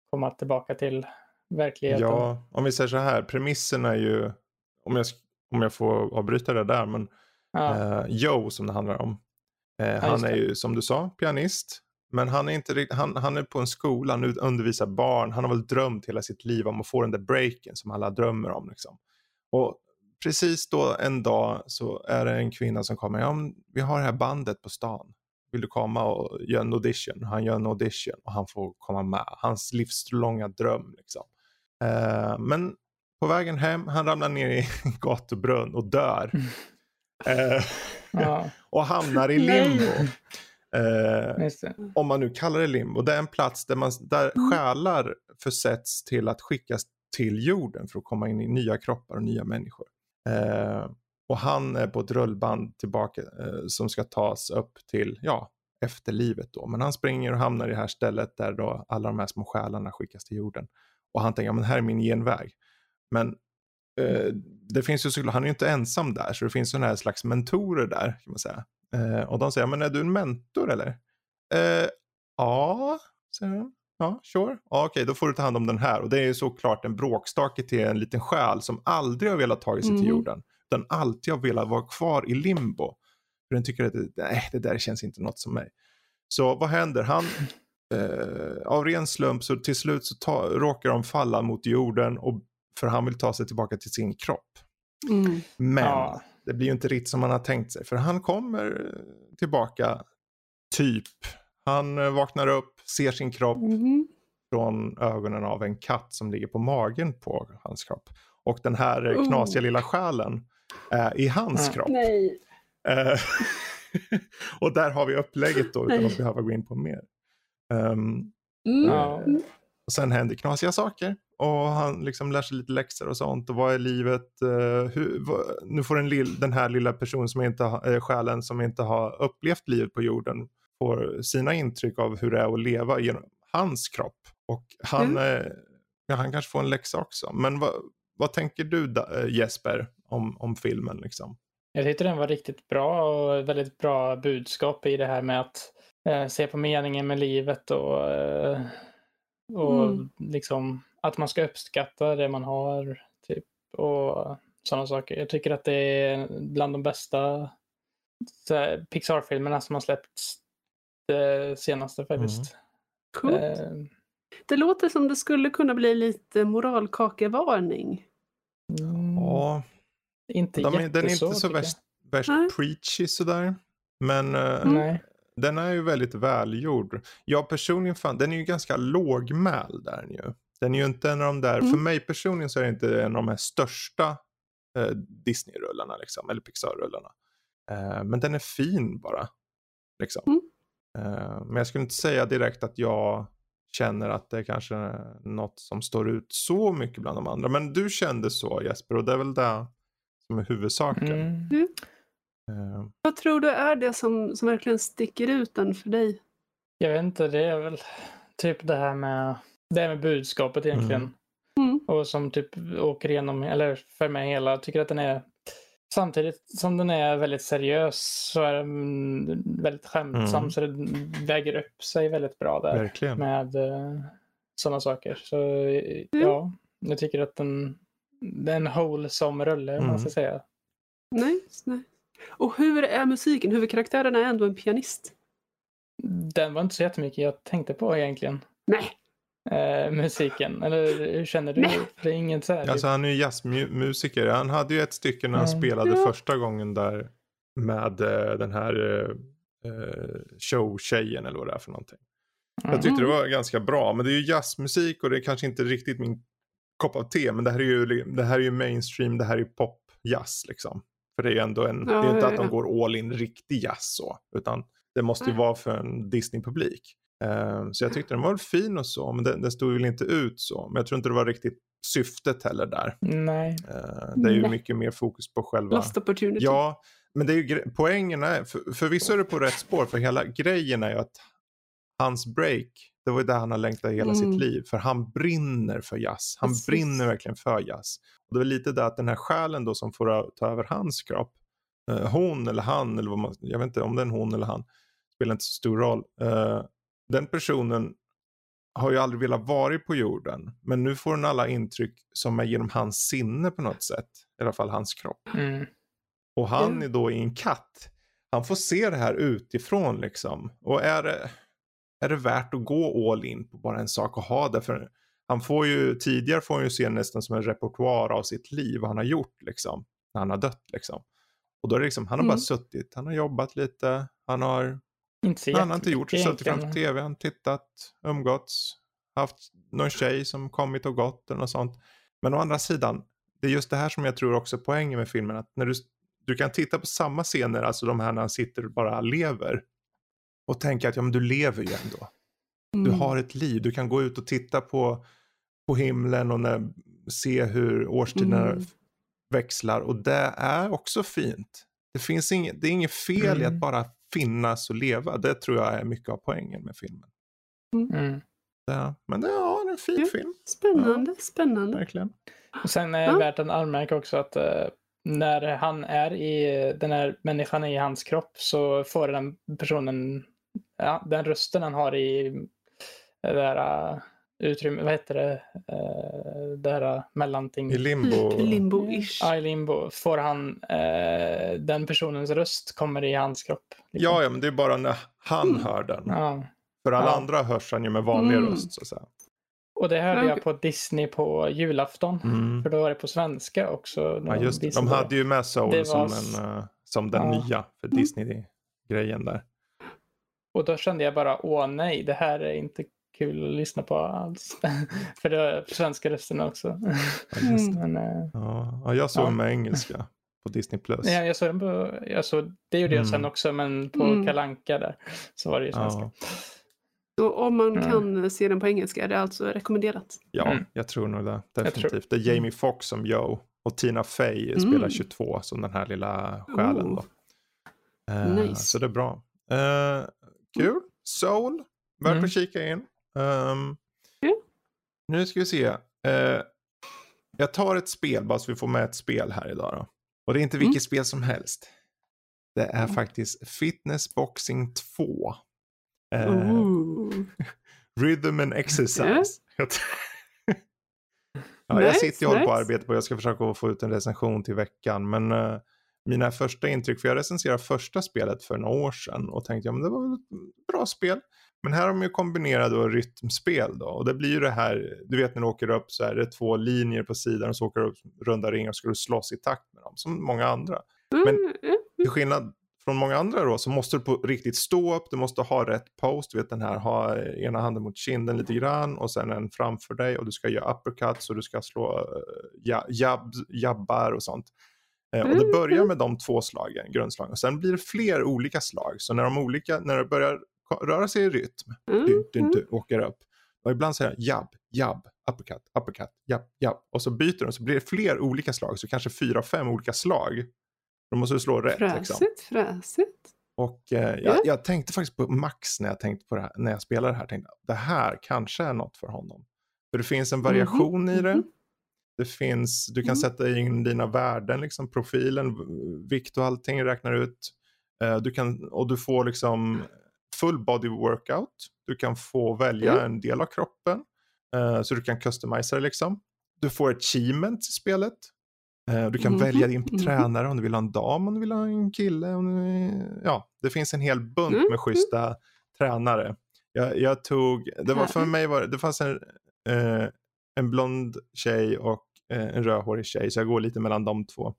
Speaker 3: komma tillbaka till verkligheten.
Speaker 1: Ja, om vi säger så här, premissen är ju, om jag, om jag får avbryta det där, men ja. eh, Joe som det handlar om. Eh, ja, han är ju som du sa pianist, men han är, inte, han, han är på en skola, han undervisar barn, han har väl drömt hela sitt liv om att få den där breaken som alla drömmer om. Liksom. Och precis då en dag så är det en kvinna som kommer. Ja, vi har det här bandet på stan. Vill du komma och göra en audition? Han gör en audition och han får komma med. Hans livslånga dröm liksom. Uh, men på vägen hem, han ramlar ner i (laughs) gatubrunn och dör. Uh, ja. (laughs) och hamnar i limbo. Uh, om man nu kallar det limbo. Det är en plats där, man, där mm. själar försätts till att skickas till jorden för att komma in i nya kroppar och nya människor. Eh, och han är på ett rullband tillbaka eh, som ska tas upp till, ja, efterlivet då. Men han springer och hamnar i det här stället där då alla de här små själarna skickas till jorden. Och han tänker, men här är min genväg. Men eh, det finns ju såklart, han är ju inte ensam där, så det finns sådana här slags mentorer där, kan man säga. Eh, och de säger, men är du en mentor eller? Eh, ja, säger han. Ja, sure. Ja, Okej, då får du ta hand om den här. Och det är ju såklart en bråkstake till en liten själ som aldrig har velat ta sig mm. till jorden. Utan alltid har velat vara kvar i limbo. För den tycker att det, nej, det där känns inte något som mig. Så vad händer? Han, eh, av ren slump så till slut så ta, råkar de falla mot jorden. Och, för han vill ta sig tillbaka till sin kropp. Mm. Men ja. det blir ju inte riktigt som han har tänkt sig. För han kommer tillbaka typ han eh, vaknar upp, ser sin kropp mm. från ögonen av en katt som ligger på magen på hans kropp. Och den här eh, knasiga lilla själen är i hans kropp.
Speaker 2: Nej. Eh, (laughs)
Speaker 1: och där har vi upplägget då utan att behöva gå in på mer. Um, mm. uh, och sen händer knasiga saker och han liksom lär sig lite läxor och sånt. Och vad är livet? Uh, hur, vad, nu får den, den här lilla personen som inte har, äh, själen som inte har upplevt livet på jorden får sina intryck av hur det är att leva genom hans kropp. Och han, mm. ja, han kanske får en läxa också. Men vad, vad tänker du eh, Jesper om, om filmen? Liksom?
Speaker 3: Jag tyckte den var riktigt bra och väldigt bra budskap i det här med att eh, se på meningen med livet och, eh, och mm. liksom att man ska uppskatta det man har. Typ, och sådana saker. Jag tycker att det är bland de bästa Pixar-filmerna som har släppts det senaste faktiskt.
Speaker 2: Mm. Eh. Det låter som det skulle kunna bli lite moralkakevarning.
Speaker 1: Mm. Ja.
Speaker 3: Inte
Speaker 1: De, Den är inte så värst, värst preachy sådär. Men uh, den är ju väldigt välgjord. Jag personligen fann, den är ju ganska lågmäld där ju. Den är ju inte en av de där, mm. för mig personligen så är det inte en av de här största uh, Disney-rullarna liksom, eller Pixar-rullarna. Uh, men den är fin bara. Liksom. Mm. Eh, men jag skulle inte säga direkt att jag känner att det är kanske är något som står ut så mycket bland de andra. Men du kände så Jesper och det är väl det som är huvudsaken. Mm. Mm.
Speaker 2: Uh. Vad tror du är det som, som verkligen sticker ut den för dig?
Speaker 3: Jag vet inte, det är väl typ det här med, det här med budskapet egentligen. Mm. mm. Och som typ åker igenom, eller för mig hela, jag tycker att den är Samtidigt som den är väldigt seriös så är den väldigt skämtsam mm. så det väger upp sig väldigt bra där.
Speaker 1: Verkligen.
Speaker 3: Med uh, sådana saker. Så mm. ja, jag tycker att den, det är en wholesome rulle mm. om man ska mm. säga.
Speaker 2: Nice, nice. Och hur är musiken? Huvudkaraktären är ändå en pianist.
Speaker 3: Den var inte så jättemycket jag tänkte på egentligen.
Speaker 2: Nej.
Speaker 3: eh, musiken? Eller hur känner du? Det är inget så här,
Speaker 1: alltså han är ju jazzmusiker. Han hade ju ett stycke när han mm. spelade ja. första gången där med uh, den här uh, showtjejen eller vad det är för någonting. Mm. Jag tyckte det var ganska bra. Men det är ju jazzmusik och det är kanske inte riktigt min kopp av te. Men det här är ju, det här är ju mainstream, det här är ju popjazz liksom. För det är ju ändå en, ja, det är inte ja, att de går all in riktig jazz så. Utan det måste ju vara för en Disney-publik. Uh, så jag tyckte den var väl fin och så, men den, den stod väl inte ut så. Men jag tror inte det var riktigt syftet heller där.
Speaker 3: Nej.
Speaker 1: Uh, det är ju Nej. mycket mer fokus på själva...
Speaker 2: Lost opportunity.
Speaker 1: Ja, men det är ju poängen är, för, förvisso är det på rätt spår, för hela grejen är ju att hans break, det var ju där han har längtat hela mm. sitt liv. För han brinner för jazz. Han Precis. brinner verkligen för jazz. Och det är lite det att den här själen då som får ta över hans kropp, uh, hon eller han, eller vad man, jag vet inte om det är en hon eller han, spelar inte så stor roll. Uh, den personen har ju aldrig velat vara på jorden. Men nu får den alla intryck som är genom hans sinne på något sätt. I alla fall hans kropp.
Speaker 3: Mm.
Speaker 1: Och han mm. är då i en katt. Han får se det här utifrån liksom. Och är det, är det värt att gå all in på bara en sak och ha det? För han får ju, tidigare får han ju se nästan som en repertoar av sitt liv, vad han har gjort liksom. När han har dött liksom. Och då är det liksom, han har mm. bara suttit, han har jobbat lite, han har inte han har inte gjort. Suttit framför tvn, tittat, umgåtts, haft någon tjej som kommit och gått eller något sånt. Men å andra sidan, det är just det här som jag tror också är poängen med filmen. Att när du, du kan titta på samma scener, alltså de här när han sitter och bara lever. Och tänka att ja, men du lever ju ändå. Mm. Du har ett liv, du kan gå ut och titta på, på himlen och när, se hur årstiderna mm. växlar. Och det är också fint. Det, finns inget, det är inget fel mm. i att mm. bara finnas och leva. Det tror jag är mycket av poängen med filmen.
Speaker 3: Mm. mm.
Speaker 1: Ja, men det är en fin ja, film.
Speaker 2: Spännande, ja, spännande.
Speaker 1: Verkligen.
Speaker 3: Och sen är det ja. värt att anmärka också att uh, när han är i, den här människan är i hans kropp så får den personen, ja, den rösten han har i det där uh, utrymme, vad heter det, uh, det här mellanting.
Speaker 1: I limbo.
Speaker 2: Limbo-ish.
Speaker 3: Ja, i limbo. Får han, uh, den personens röst kommer i hans kropp.
Speaker 1: Liksom. Ja, ja, men det är bara när han mm. hör den.
Speaker 3: Ja.
Speaker 1: För alla ja. andra hörs han ju med vanlig mm. röst så att säga.
Speaker 3: Och det hörde jag på Disney på julafton. Mm. För då var det på svenska också.
Speaker 1: Ja, just det. De hade ju med Soul var... som, en, som den ja. nya för mm. Disney-grejen där.
Speaker 3: Och då kände jag bara, åh nej, det här är inte kul att lyssna på alls. (laughs) för det var svenska rösten också.
Speaker 1: Mm. (laughs) Men, uh, ja, jag såg ja. med engelska på Disney+. Plus.
Speaker 3: Ja, jag såg den på, jag såg, det gjorde jag mm. sen också, men på mm. Kalanka där så var det ju svenska. Ja.
Speaker 2: Så om man kan se den på engelska är det alltså rekommenderat?
Speaker 1: Ja, mm. jag tror nog det. Definitivt. Det är Jamie Foxx som Joe och Tina Fey mm. spelar 22 som den här lilla själen.
Speaker 2: Oh.
Speaker 1: Uh, nice. Så det är bra. Uh, kul. Soul. Värt mm. att kika in. Um,
Speaker 2: yeah.
Speaker 1: Nu ska vi se. Uh, jag tar ett spel bara så vi får med ett spel här idag. Då. Och det är inte vilket mm. spel som helst. Det är mm. faktiskt Fitness Boxing 2. Uh, (laughs) rhythm and exercise. (laughs) ja, nice, jag sitter och håller på att arbeta på Jag ska försöka få ut en recension till veckan. Men uh, mina första intryck, för jag recenserade första spelet för några år sedan och tänkte ja men det var ett bra spel. Men här har de ju kombinerat då rytmspel då och det blir ju det här, du vet när du åker upp så är det två linjer på sidan och så åker du upp runda ringar och ska du slåss i takt med dem som många andra. Men mm, mm, mm. till skillnad från många andra då så måste du på riktigt stå upp, du måste ha rätt post, du vet den här, ha ena handen mot kinden lite grann och sen en framför dig och du ska göra uppercuts och du ska slå uh, jab, jabbar och sånt. Uh, och det börjar med de två slagen, grundslagen, och sen blir det fler olika slag. Så när de olika, när det börjar röra sig i rytm, mm. du, du, du, åker upp, och ibland säger jabb, jabb, uppercut, uppercut, jabb, jabb. Och så byter de så blir det fler olika slag, så kanske fyra, fem olika slag då måste slå rätt.
Speaker 2: Fräsigt, liksom. fräsigt.
Speaker 1: Och eh, jag, jag, tänkte faktiskt på Max när jag, tänkte på det här, när jag spelade det här. Tänkte, det här kanske är något för honom. För det finns en variation mm -hmm. i det. Det finns, du kan mm. sätta in dina värden, liksom profilen, vikt och allting räknar ut. Uh, du kan, och du får liksom full body workout. Du kan få välja mm. en del av kroppen. Uh, så du kan customisa det liksom. Du får achievement i spelet. Eh, du kan mm välja din mm-hmm. tränare om du vill ha en dam, om du vill ha en kille. Du, ja, det finns en hel bunt med schyssta tränare. Jag, jag tog, det var för mig var det fanns en, eh, en blond tjej och eh, en rödhårig tjej så jag går lite mellan de två.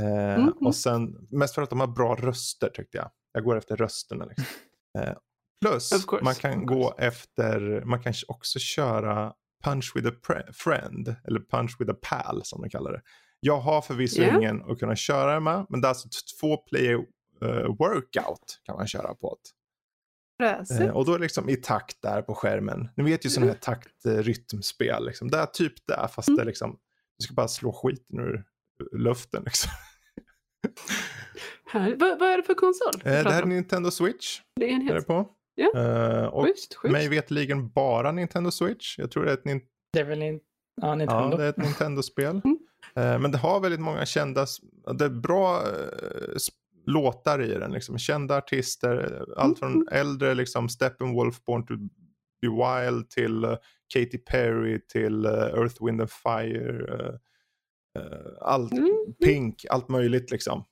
Speaker 1: Eh, mm, och sen, mest för att de har bra röster tyckte jag. Jag går efter rösterna. Liksom. (laughs) Eh, plus, man kan gå efter, man kan också köra punch with a friend, eller punch with a pal som de kallar det. Jag har förvisso yeah. ingen att kunna köra med, men det är alltså två player uh, workout kan man köra på det. Uh, och då är det liksom i takt där på skärmen. Ni vet ju sådana här taktrytmspel, liksom. det är typ där fast mm. det är liksom, du ska bara slå skiten ur luften liksom.
Speaker 2: Här. Vad, vad, är det för konsol?
Speaker 1: Eh, det här är Nintendo Switch.
Speaker 2: Det är en
Speaker 1: helt. på.
Speaker 2: Ja. Uh,
Speaker 1: och schysst, schysst. mig vetligen bara Nintendo Switch. Jag tror det är ett, nin
Speaker 3: det är väl in ja, Nintendo.
Speaker 1: Ja, det är ett Nintendo-spel. Mm. Uh, men det har väldigt många kända, det är bra uh, låtar i den. Liksom. Kända artister, allt från mm. äldre liksom Steppenwolf, Born to be Wild till uh, Katy Perry till Earth, Wind and Fire. allt, mm. Pink, allt möjligt liksom.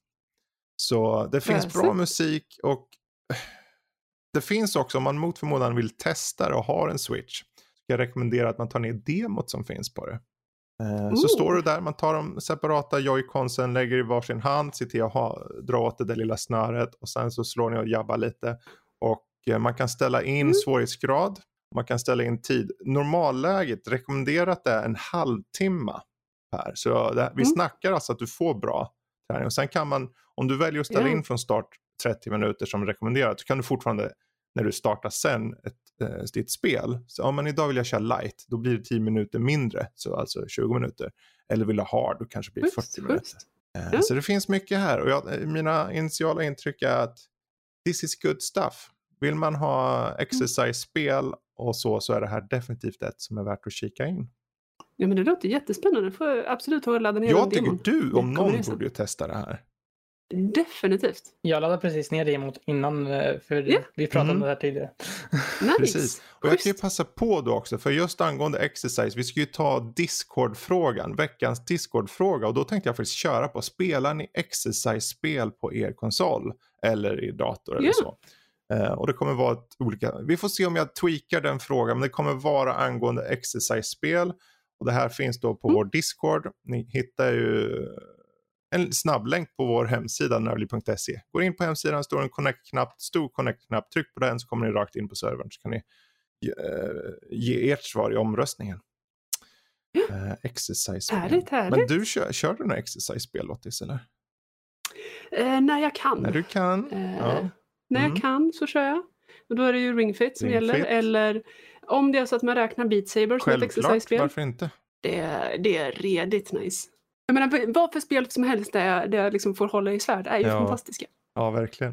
Speaker 1: Så det finns bra musik och (sighs) det finns också om man mot förmodan vill testa det och har en switch. Jag rekommendera att man tar ner demot som finns på det. Eh, så står du där, man tar de separata joyconsen, lägger i varsin hand, ser till att ha, dra åt det där lilla snöret och sen så slår ni och jabbar lite. Och eh, man kan ställa in mm. svårighetsgrad, man kan ställa in tid. Normalläget rekommenderat är en halvtimme per. Så det, vi mm. snackar alltså att du får bra träning. Och sen kan man, om du väljer att ställa yeah. in från start 30 minuter som rekommenderat så kan du fortfarande när du startar sen ett, äh, ditt spel. Så om man idag vill jag köra light, då blir det 10 minuter mindre, så alltså 20 minuter. Eller vill ha hard, då kanske det blir 40 minuter. Äh, ja. Så det finns mycket här och jag, mina initiala intryck är att this is good stuff. Vill man ha exercise-spel och så, så är det här definitivt ett som är värt att kika in.
Speaker 2: Ja men det låter jättespännande. Får absolut ta och ladda ner
Speaker 1: Jag tycker du om någon borde ju testa det här.
Speaker 2: Definitivt.
Speaker 3: Jag laddade precis ner demot innan, eh, för yeah. vi pratade mm. om det här tidigare. (laughs)
Speaker 1: Nice. Precis. Och jag kan ju passa på då också, för just angående exercise, vi ska ju ta Discord-frågan, veckans Discord-fråga. Och då tänkte jag faktiskt köra på, spelar ni exercise-spel på er konsol? Eller i dator eller yeah. så? Uh, och det kommer vara ett olika, vi får se om jag tweakar den frågan, men det kommer vara angående exercise-spel. Och det här finns då på mm. vår Discord. Ni hittar ju en snabblänk på vår hemsida nördliv.se. Går in på hemsidan, står en connect-knapp, stor connect-knapp, tryck på den så kommer ni rakt in på servern så kan ni uh, ge ert svar i omröstningen. Uh, exercise
Speaker 2: Härligt, härligt.
Speaker 1: Men du kör, kör du några exercise-spel Lottis eller?
Speaker 2: Uh, när jag kan.
Speaker 1: När du kan.
Speaker 2: Ja. När mm. jag kan så kör jag. Och då är det ju Ring Fit som Ring gäller. Fit. Eller om det är så att man räknar Beat Saber som ett exercise-spel.
Speaker 1: varför inte?
Speaker 2: Det, det är redigt nice. Jag menar, vad för spel som helst där jag, där jag liksom får hålla i svärd är ju ja. fantastiska.
Speaker 1: Ja, verkligen.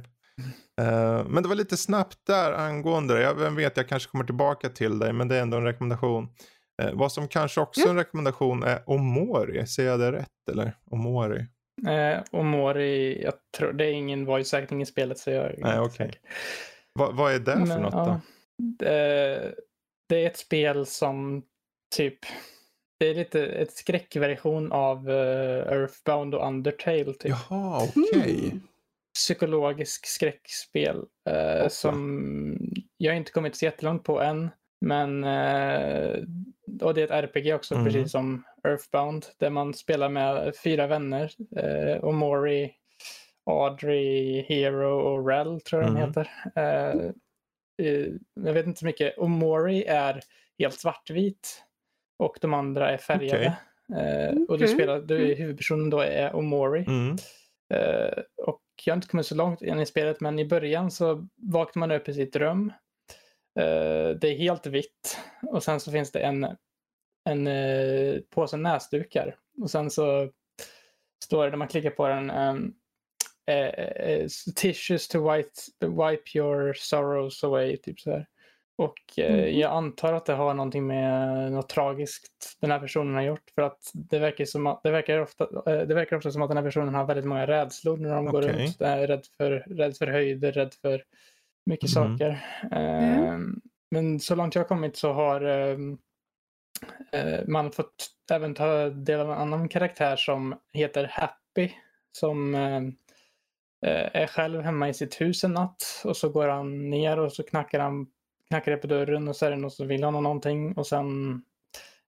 Speaker 1: Uh, men det var lite snabbt där angående det. Jag, vem vet, jag kanske kommer tillbaka till dig, men det är ändå en rekommendation. Uh, vad som kanske också är ja. en rekommendation är Omori. Säger jag det rätt eller? Omori?
Speaker 3: Uh, Omori, jag tror det är ingen voice acting i spelet så jag
Speaker 1: Nej, okej. Okay. Va, vad är det men, för något då?
Speaker 3: Det, det är ett spel som typ det är lite ett skräckversion av uh, Earthbound och Undertale. Typ.
Speaker 1: Jaha, okej. Okay. Mm.
Speaker 3: Psykologisk skräckspel uh, som jag inte kommit så jättelångt på än. Men uh, och det är ett RPG också, mm. precis som Earthbound, där man spelar med fyra vänner. Uh, Omori, Audrey, Hero och Rel tror jag mm. den heter. Uh, jag vet inte så mycket. Omori är helt svartvit och de andra är färgade. Okay. Eh, och du spelar, du, mm. huvudpersonen då är Omori. Mm. Eh, och jag har inte kommit så långt in i spelet men i början så vaknar man upp i sitt rum. Eh, det är helt vitt och sen så finns det en, en eh, påse näsdukar. Och sen så står det när man klickar på den um, uh, tissues to wipe, wipe your sorrows away. Typ så här. Och eh, mm. jag antar att det har någonting med något tragiskt den här personen har gjort. För att det verkar, som att, det verkar, ofta, eh, det verkar ofta som att den här personen har väldigt många rädslor när de okay. går runt. Är rädd, för, rädd för höjder, rädd för mycket mm. saker. Mm. Eh, men så långt jag har kommit så har eh, Eh, man fått även ta del av en annan karaktär som heter Happy. Som eh, eh, är själv hemma i sitt hus en natt och så går han ner och så knackar han knackar det på dörren och så är det någon som vill honom någonting och sen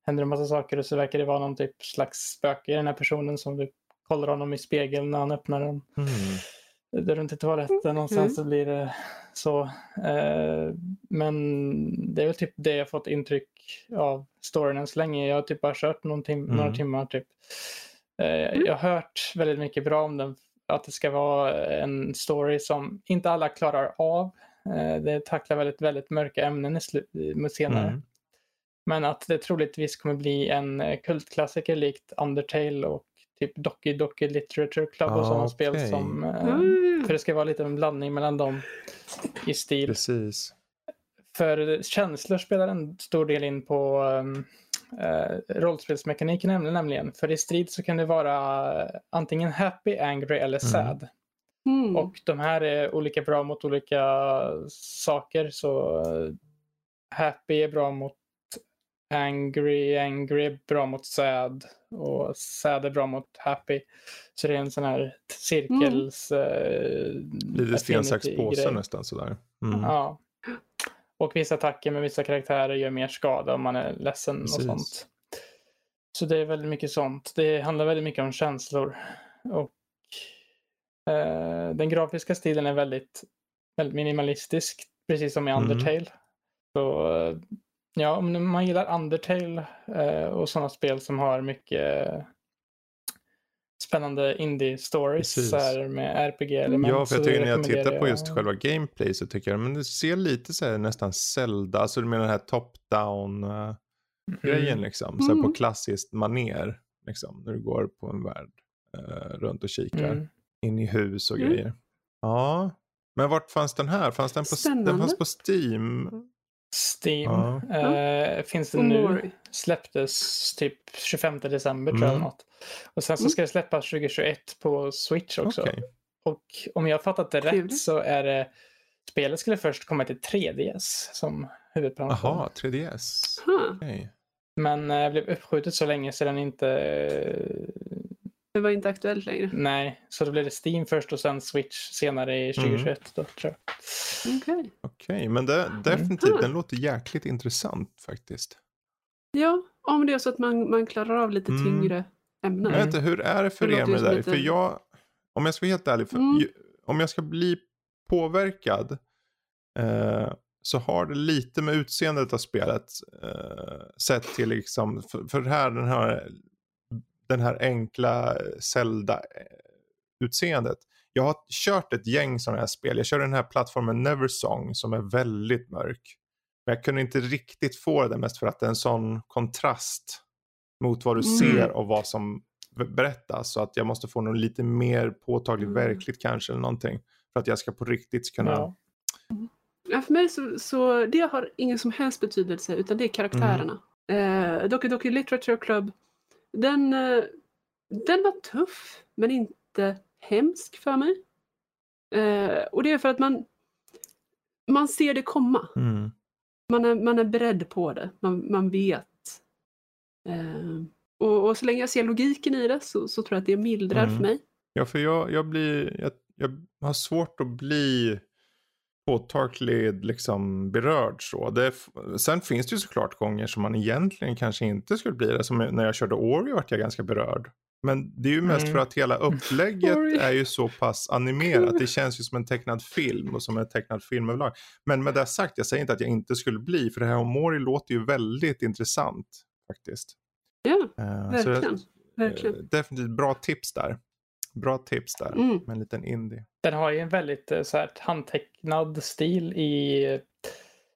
Speaker 3: händer det en massa saker och så verkar det vara någon typ slags spöke i den här personen som du kollar honom i spegeln när han öppnar den. Mm. Dörren till toaletten och sen mm. så blir det så. Eh, men det är väl typ det jag fått intryck av storyn än så länge. Jag har typ bara kört någon tim mm. några timmar typ. Eh, mm. jag har hört väldigt mycket bra om den. Att det ska vara en story som inte alla klarar av. Eh, det tacklar väldigt, väldigt mörka ämnen i senare. Mm. Men att det troligtvis kommer bli en eh, kultklassiker likt Undertale och typ Doki Doki Literature Club och ah, sådana okay. spel som... Mm. För det ska vara lite en blandning mellan dem i stil.
Speaker 1: Precis.
Speaker 3: För känslor spelar en stor del in på um, uh, rollspelsmekaniken nämligen. För i strid så kan det vara antingen happy, angry eller mm. sad. Mm. Och de här är olika bra mot olika saker. Så uh, happy är bra mot angry, angry är bra mot sad och sad är bra mot happy. Så det är en sån här cirkels... Mm.
Speaker 1: Uh, Lite sten, sax, påse nästan sådär.
Speaker 3: Mm. Ja. Och vissa attacker med vissa karaktärer gör mer skada om man är ledsen Precis. och sånt. Så det är väldigt mycket sånt. Det handlar väldigt mycket om känslor. Och uh, Den grafiska stilen är väldigt, väldigt minimalistisk, precis som i mm. Undertale. Så uh, Ja, om man gillar Undertale eh, och sådana spel som har mycket spännande indie-stories med RPG-element.
Speaker 1: Ja, för jag tycker när jag tittar på just själva gameplay så tycker jag men det ser lite så här, nästan Zelda, alltså med den här top-down uh, mm. grejen liksom. Så mm. på klassiskt maner liksom, när du går på en värld uh, runt och kikar mm. in i hus och mm. grejer. Ja, men vart fanns den här? Fanns den på, den fanns på Steam?
Speaker 3: Steam. Ja. Uh, finns det nu. Släpptes typ 25 december mm. tror jag. Mm. Något. Och sen så mm. ska det släppas 2021 på Switch också. Okay. Och om jag har fattat det Kul. rätt så är det spelet skulle först komma till 3DS som huvudplan.
Speaker 1: Jaha, 3DS. Huh. Okay.
Speaker 3: Men uh, blev uppskjutet så länge så den inte
Speaker 2: det var inte aktuellt längre.
Speaker 3: Nej, så då blev det Steam först och sen Switch senare i 2021. Mm. Då, tror jag.
Speaker 1: Okej, okay. okay, men det, definitivt, mm. den låter jäkligt intressant faktiskt.
Speaker 2: Ja, om det är så att man, man klarar av lite mm. tyngre ämnen.
Speaker 1: Jag vet inte, hur är det för er med det där? Lite... För jag, om jag ska vara helt ärlig, för, mm. om jag ska bli påverkad eh, så har det lite med utseendet av spelet eh, sett till liksom, för, för här den här den här enkla Zelda-utseendet. Jag har kört ett gäng sådana här spel. Jag kör den här plattformen Neversong som är väldigt mörk. Men jag kunde inte riktigt få det mest för att det är en sån kontrast mot vad du mm. ser och vad som berättas. Så att jag måste få något lite mer påtagligt mm. verkligt kanske eller någonting. För att jag ska på riktigt kunna... Ja.
Speaker 2: Ja, för mig så, så det har ingen som helst betydelse utan det är karaktärerna. Mm. Eh, Doki Doki Literature Club den, eh, den var tuff men inte hemsk för mig. Eh, och det är för att man, man ser det komma. Mm. Man, är, man är beredd på det, man, man vet. Eh, och, och, så länge jag ser logiken i det så, så tror jag att det mildrar mm. för mig.
Speaker 1: Ja, för jag, jag blir, jag, jag har svårt att bli påtagligt liksom berörd. Så. Det, sen finns det ju såklart gånger som man egentligen kanske inte skulle bli det. Som när jag körde Ori vart jag ganska berörd. Men det är ju mest mm. för att hela upplägget är ju så pass animerat. Det känns ju som en tecknad film och som en tecknad film överlag. Men med det sagt, jag säger inte att jag inte skulle bli. För det här om Ori låter ju väldigt intressant faktiskt.
Speaker 2: Ja, uh, verkligen. Det, verkligen.
Speaker 1: definitivt bra tips där. Bra tips där mm. med en liten indie.
Speaker 3: Den har ju en väldigt eh, så här, handtecknad stil i mm.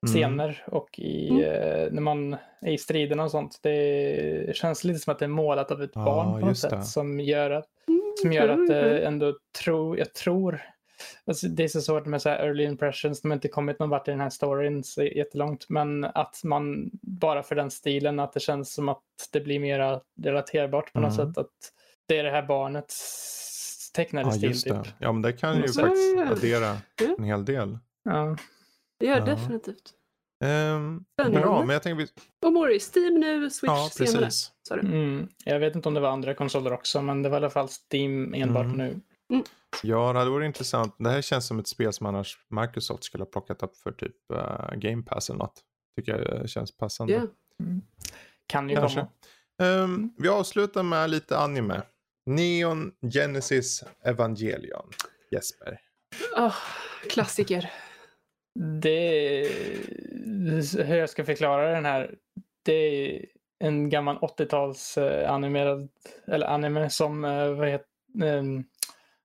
Speaker 3: scener mm. och i, mm. eh, när man är i striderna och sånt. Det känns lite som att det är målat av ett ah, barn på något sätt det. som gör att, mm, som gör att eh, ändå tro, jag tror Alltså, det är så svårt med så early impressions, de har inte kommit någon vart i den här storyn så jättelångt, men att man bara för den stilen, att det känns som att det blir mer relaterbart på något mm. sätt, att det är det här barnets tecknade ja, stil. Typ.
Speaker 1: Ja, men det kan ju så, faktiskt ja. addera en hel del.
Speaker 2: Ja, det gör ja. definitivt.
Speaker 1: Um, bra, men jag tänker...
Speaker 2: Och Mori, Steam nu, Switch ja,
Speaker 1: senare. Sa
Speaker 3: Mm, jag vet inte om det var andra konsoler också, men det var i alla fall Steam enbart mm. nu.
Speaker 1: Mm. Ja, det vore intressant. Det här känns som ett spel som annars Microsoft skulle ha plockat upp för typ uh, Game Pass eller något. Tycker jag känns passande. Yeah.
Speaker 3: Mm. Kan ju Kanske.
Speaker 1: komma. Um, vi avslutar med lite anime. Neon Genesis Evangelion. Jesper.
Speaker 2: Oh, klassiker.
Speaker 3: Det, hur jag ska förklara den här. Det är en gammal 80-tals uh, animerad, eller anime som uh, vad heter, um,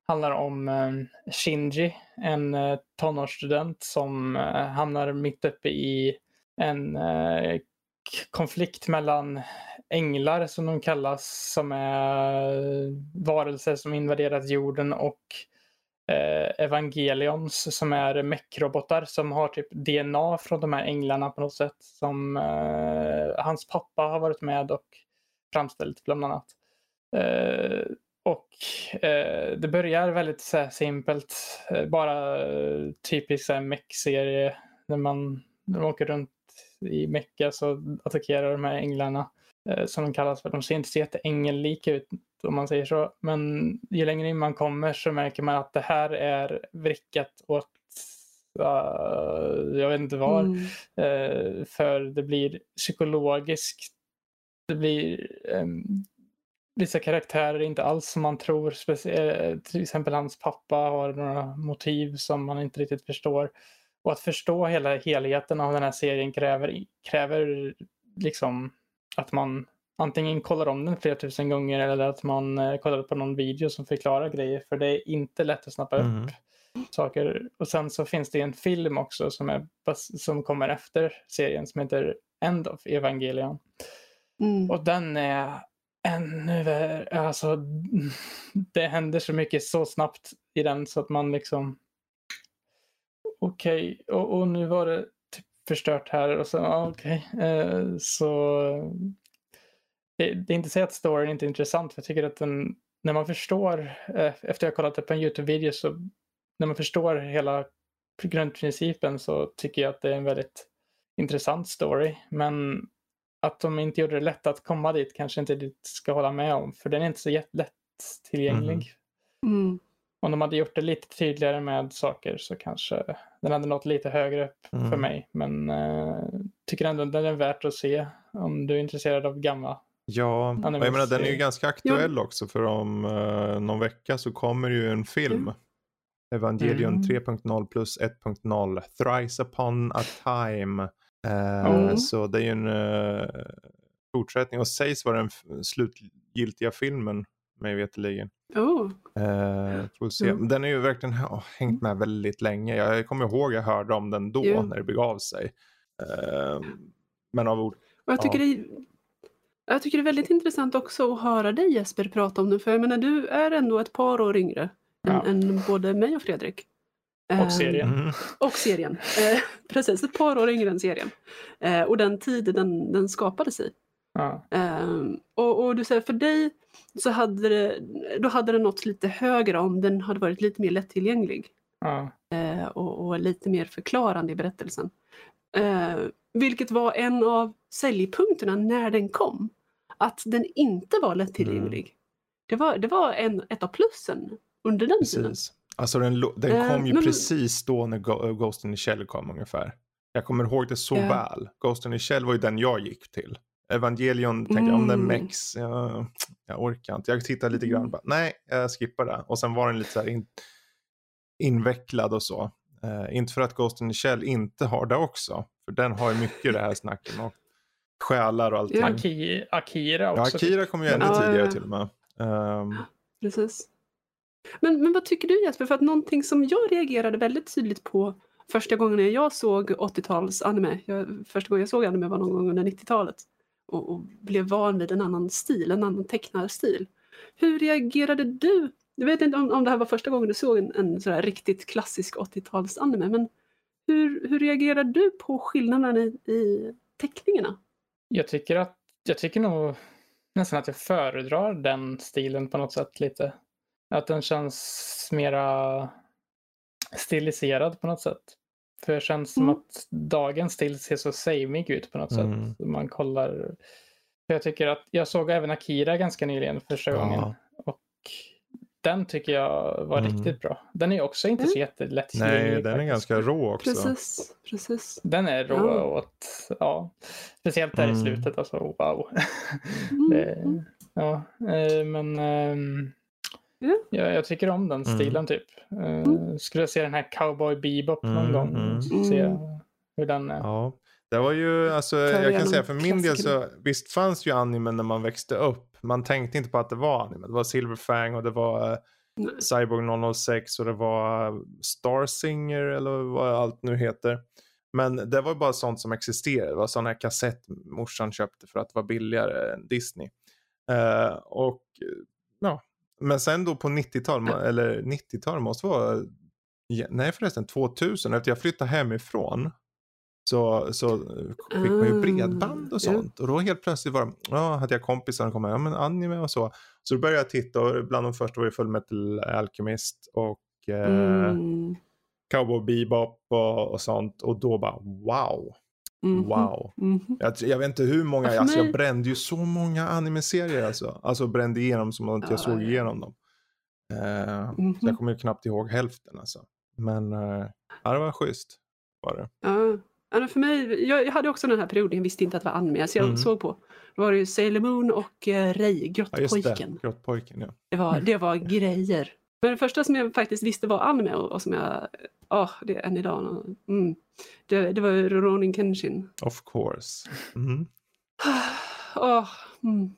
Speaker 3: handlar om um, Shinji, en uh, tonårsstudent som hamnar mitt uppe i en konflikt mellan änglar som de kallas, som är varelser som invaderat jorden och eh, Evangelions som är mekrobotar som har typ DNA från de här änglarna på något sätt. Som eh, hans pappa har varit med och framställt bland annat. Eh, och eh, det börjar väldigt så här, simpelt, eh, bara eh, typisk mech-serie när man, när man åker runt i Mecka så attackerar de här änglarna eh, som de kallas för. De ser inte så jätteängellika ut om man säger så. Men ju längre in man kommer så märker man att det här är vrickat åt uh, jag vet inte var. Mm. Uh, för det blir psykologiskt. Det blir um, vissa karaktärer inte alls som man tror. Specie- till exempel hans pappa har några motiv som man inte riktigt förstår. Och att förstå hela helheten av den här serien kräver, kräver liksom att man antingen kollar om den flera tusen gånger eller att man eh, kollar på någon video som förklarar grejer. För det är inte lätt att snappa mm. upp saker. Och sen så finns det en film också som, är, som kommer efter serien som heter End of Evangelion. Mm. Och den är ännu värre. Alltså, (laughs) det händer så mycket så snabbt i den så att man liksom okej, okay. och, och, nu var det förstört här och så okej. Okay. Eh, så det, det, är inte så att storyn inte är intressant, för jag tycker att den, när man förstår, eh, efter jag kollat på en YouTube-video, så när man förstår hela grundprincipen så tycker jag att det är en väldigt intressant story. Men att de inte gjorde det lätt att komma dit kanske inte dit ska hålla med om, för den är inte så lätt tillgänglig. Mm. Mm. Om de hade gjort det lite tydligare med saker så kanske den hade nått lite högre upp mm. för mig. Men uh, tycker ändå att den är värt att se om du är intresserad av gamla
Speaker 1: Ja, jag menar den är ju ganska aktuell ja. också för om uh, någon vecka så kommer ju en film. Mm. Evangelion mm. 3.0 plus 1.0 Thrice upon a time. Uh, mm. Så det är ju en uh, fortsättning och sägs vara den slutgiltiga filmen mig veterligen.
Speaker 2: Oh.
Speaker 1: får se. Mm. Den är ju verkligen oh, hängt med väldigt länge. Jag kommer ihåg jag hörde om den då yeah. när det begav sig. men av ord.
Speaker 2: Och jag tycker ja. det jag tycker det är väldigt intressant också att höra dig Jesper prata om det. För jag menar, du är ändå ett par år yngre ja. än, än, både mig och Fredrik.
Speaker 3: Och serien. Mm.
Speaker 2: Och serien. Eh, (laughs) precis, ett par år yngre än serien. Eh, och den tid den, den skapades i. Ja. Eh, och, och, du säger för dig så hade det, då hade det nått lite högre om den hade varit lite mer lättillgänglig. Ja. Eh, och, och, lite mer förklarande i berättelsen. Eh, vilket var en av säljpunkterna när den kom att den inte var lättillgänglig. Mm. Det var, det var en, ett av plussen under den precis. tiden.
Speaker 1: Alltså den, den kom ju uh, precis då när Ghost in the Shell kom ungefär. Jag kommer ihåg det så uh. väl. Ghost in the Shell var ju den jag gick till. Evangelion tänkte mm. jag, om den Mex, jag, jag orkar inte. Jag tittade lite grann, mm. bara, nej jag skippar det. Och sen var den lite så här in, invecklad och så. Uh, inte för att Ghost in the Shell inte har det också. För den har ju mycket det här (laughs) snacket. Och själar och allting.
Speaker 3: Aki Akira också.
Speaker 1: Ja, Akira kom ju ännu ja, tidigare ja. till och med. Um... (gasps)
Speaker 2: Precis. Men, men vad tycker du Jesper? För att någonting som jag reagerade väldigt tydligt på första gången jag såg 80-tals anime. Jag, första gången jag såg anime var någon gång under 90-talet. Och, och, blev van vid en annan stil, en annan tecknarstil. Hur reagerade du? Jag vet inte om, om det här var första gången du såg en, en sådär riktigt klassisk 80-talsanime. men hur, hur reagerade du på skillnaderna i, i teckningarna?
Speaker 3: Jag tycker att jag tycker nog nästan att jag föredrar den stilen på något sätt lite. Att den känns mera stiliserad på något sätt. För det känns mm. som att dagens stil ser så samig ut på något mm. sätt. Man kollar. För jag tycker att jag såg även Akira ganska nyligen första ja. gången. Och den tycker jag var mm. riktigt bra. Den är också inte så jättelätt
Speaker 1: Nej, den faktiskt. är ganska rå också.
Speaker 2: Precis, precis.
Speaker 3: Den är rå ja. åt, ja, speciellt där mm. i slutet. Alltså, wow. (laughs) Mm. det, ja, eh, men um, ja, jag tycker om den mm. stilen typ. Uh, skulle jag se den här Cowboy Bebop någon mm, gång. Mm. Se hur den är.
Speaker 1: Ja. Det var ju, alltså, jag kan säga för min del så, visst fanns ju anime när man växte upp. Man tänkte inte på att det var anime. Det var Silverfang och det var uh, Cyborg 006 och det var Starsinger eller vad allt nu heter. Men det var bara sånt som existerade. Det var sådana här kassett morsan köpte för att det var billigare än Disney. Uh, och ja, men sen då på 90-tal, eller 90-tal måste vara, nej förresten 2000, efter jag flyttade hemifrån så, så fick man ju bredband och ah, sånt. Och då helt plötsligt var det, ja, hade jag kompisar som kom med, ja men anime och så. Så då började jag titta och bland de första var ju Full Metal Alchemist och eh, mm. Cowboy Bebop och, och sånt. Och då bara wow. Mm -hmm. Wow. Mm -hmm. jag, jag, vet inte hur många, alltså, alltså jag brände ju så många anime-serier alltså. Alltså brände igenom som att jag såg igenom dem. Uh, -hmm. Så jag mhm. kommer ju knappt ihåg hälften alltså. Men uh, ja, det var schysst. Var det.
Speaker 2: Uh. Ja, för mig, jag, jag, hade också den här perioden, jag visste inte att det var anime, så jag mm. såg på. Då var det ju Sailor Moon och uh, Ray, Grottpojken.
Speaker 1: Ja, Grottpojken, ja.
Speaker 2: Det var, det var (laughs) grejer. Men det första som jag faktiskt visste var anime och, och som jag, ja, oh, det är än idag. Mm. Det, det var Ronin Kenshin.
Speaker 1: Of course. Mm. (sighs)
Speaker 2: oh, mm.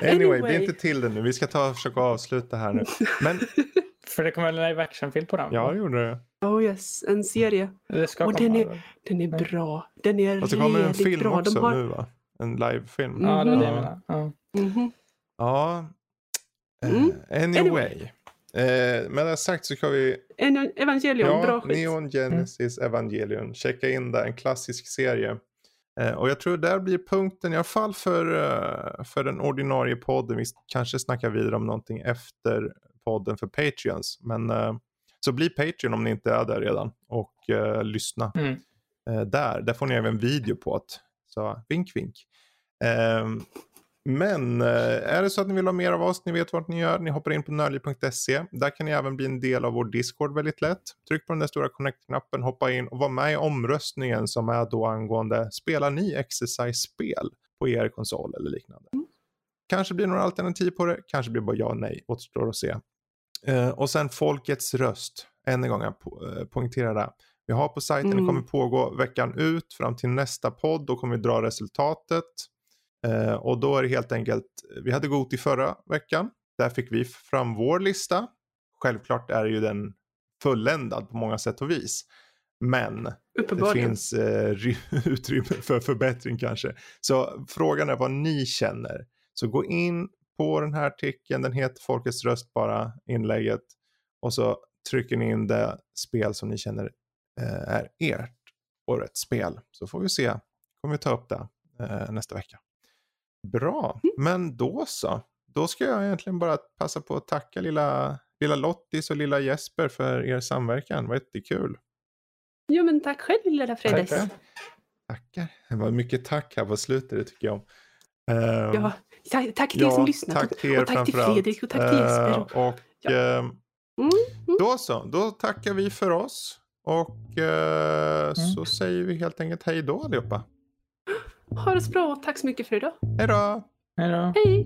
Speaker 1: Anyway, anyway, bli inte till det nu. Vi ska ta och försöka avsluta här nu. Men... (laughs)
Speaker 3: För det kommer en live action-film på den?
Speaker 1: Ja, det gjorde det.
Speaker 2: Oh yes, en serie.
Speaker 3: Det ska
Speaker 2: och den är, den är bra. Den är
Speaker 1: Och så kommer en film bra. också har... nu va? En livefilm.
Speaker 3: Mm -hmm. Ja, det är det jag menar. Ja.
Speaker 1: Mm -hmm. ja. Uh, anyway. anyway. Eh, med det sagt så ska vi...
Speaker 2: En Evangelion, ja, bra skit.
Speaker 1: Neon Genesis mm. Evangelion. Checka in det, en klassisk serie. Eh, och jag tror där blir punkten i alla fall för, uh, för den ordinarie podden. Vi kanske snackar vidare om någonting efter podden för Patreons. Men uh, så bli Patreon om ni inte är där redan och uh, lyssna mm. där. Där får ni även video på det. Så vink vink. Men eh, är det så att ni vill ha mer av oss, ni vet vart ni gör, ni hoppar in på nördliv.se. Där kan ni även bli en del av vår Discord väldigt lätt. Tryck på den där stora connect-knappen, hoppa in och var med i omröstningen som är då angående, spelar ni exercise-spel på er konsol eller liknande? Mm. Kanske blir några alternativ på det, kanske blir bara ja och nej, återstår att se. Uh, och sen folkets röst, än en gång jag po uh, poängterar det. Vi har på sajten, mm. det kommer pågå veckan ut fram till nästa podd, då kommer vi dra resultatet. Eh, och då är det helt enkelt, vi hade Goti förra veckan. Där fick vi fram vår lista. Självklart är ju den fulländad på många sätt och vis. Men det finns eh, (laughs) utrymme för förbättring kanske. Så frågan är vad ni känner. Så gå in på den här artikeln, den heter Folkets röst bara, inlägget. Och så trycker ni in det spel som ni känner eh, är ert årets spel. Så får vi se, kommer vi ta upp det eh, nästa vecka. Bra, mm. men då så. Då ska jag egentligen bara passa på att tacka lilla, lilla Lottis och lilla Jesper för er samverkan. Det var jättekul.
Speaker 2: Jo, men tack själv lilla Fredrik.
Speaker 1: Tackar. tackar. Det var mycket tack här på slutet, det tycker jag om.
Speaker 2: Um, ja, tack till ja, er som lyssnat.
Speaker 1: Tack till er och tack till Fredrik och tack till Jesper. Uh, och ja. uh, mm, mm. då så, då tackar vi för oss. Och uh, mm. så säger vi helt enkelt hej då allihopa.
Speaker 2: Ha det så bra tack så mycket för idag.
Speaker 1: Hej då.
Speaker 3: Hej då.
Speaker 2: Hej.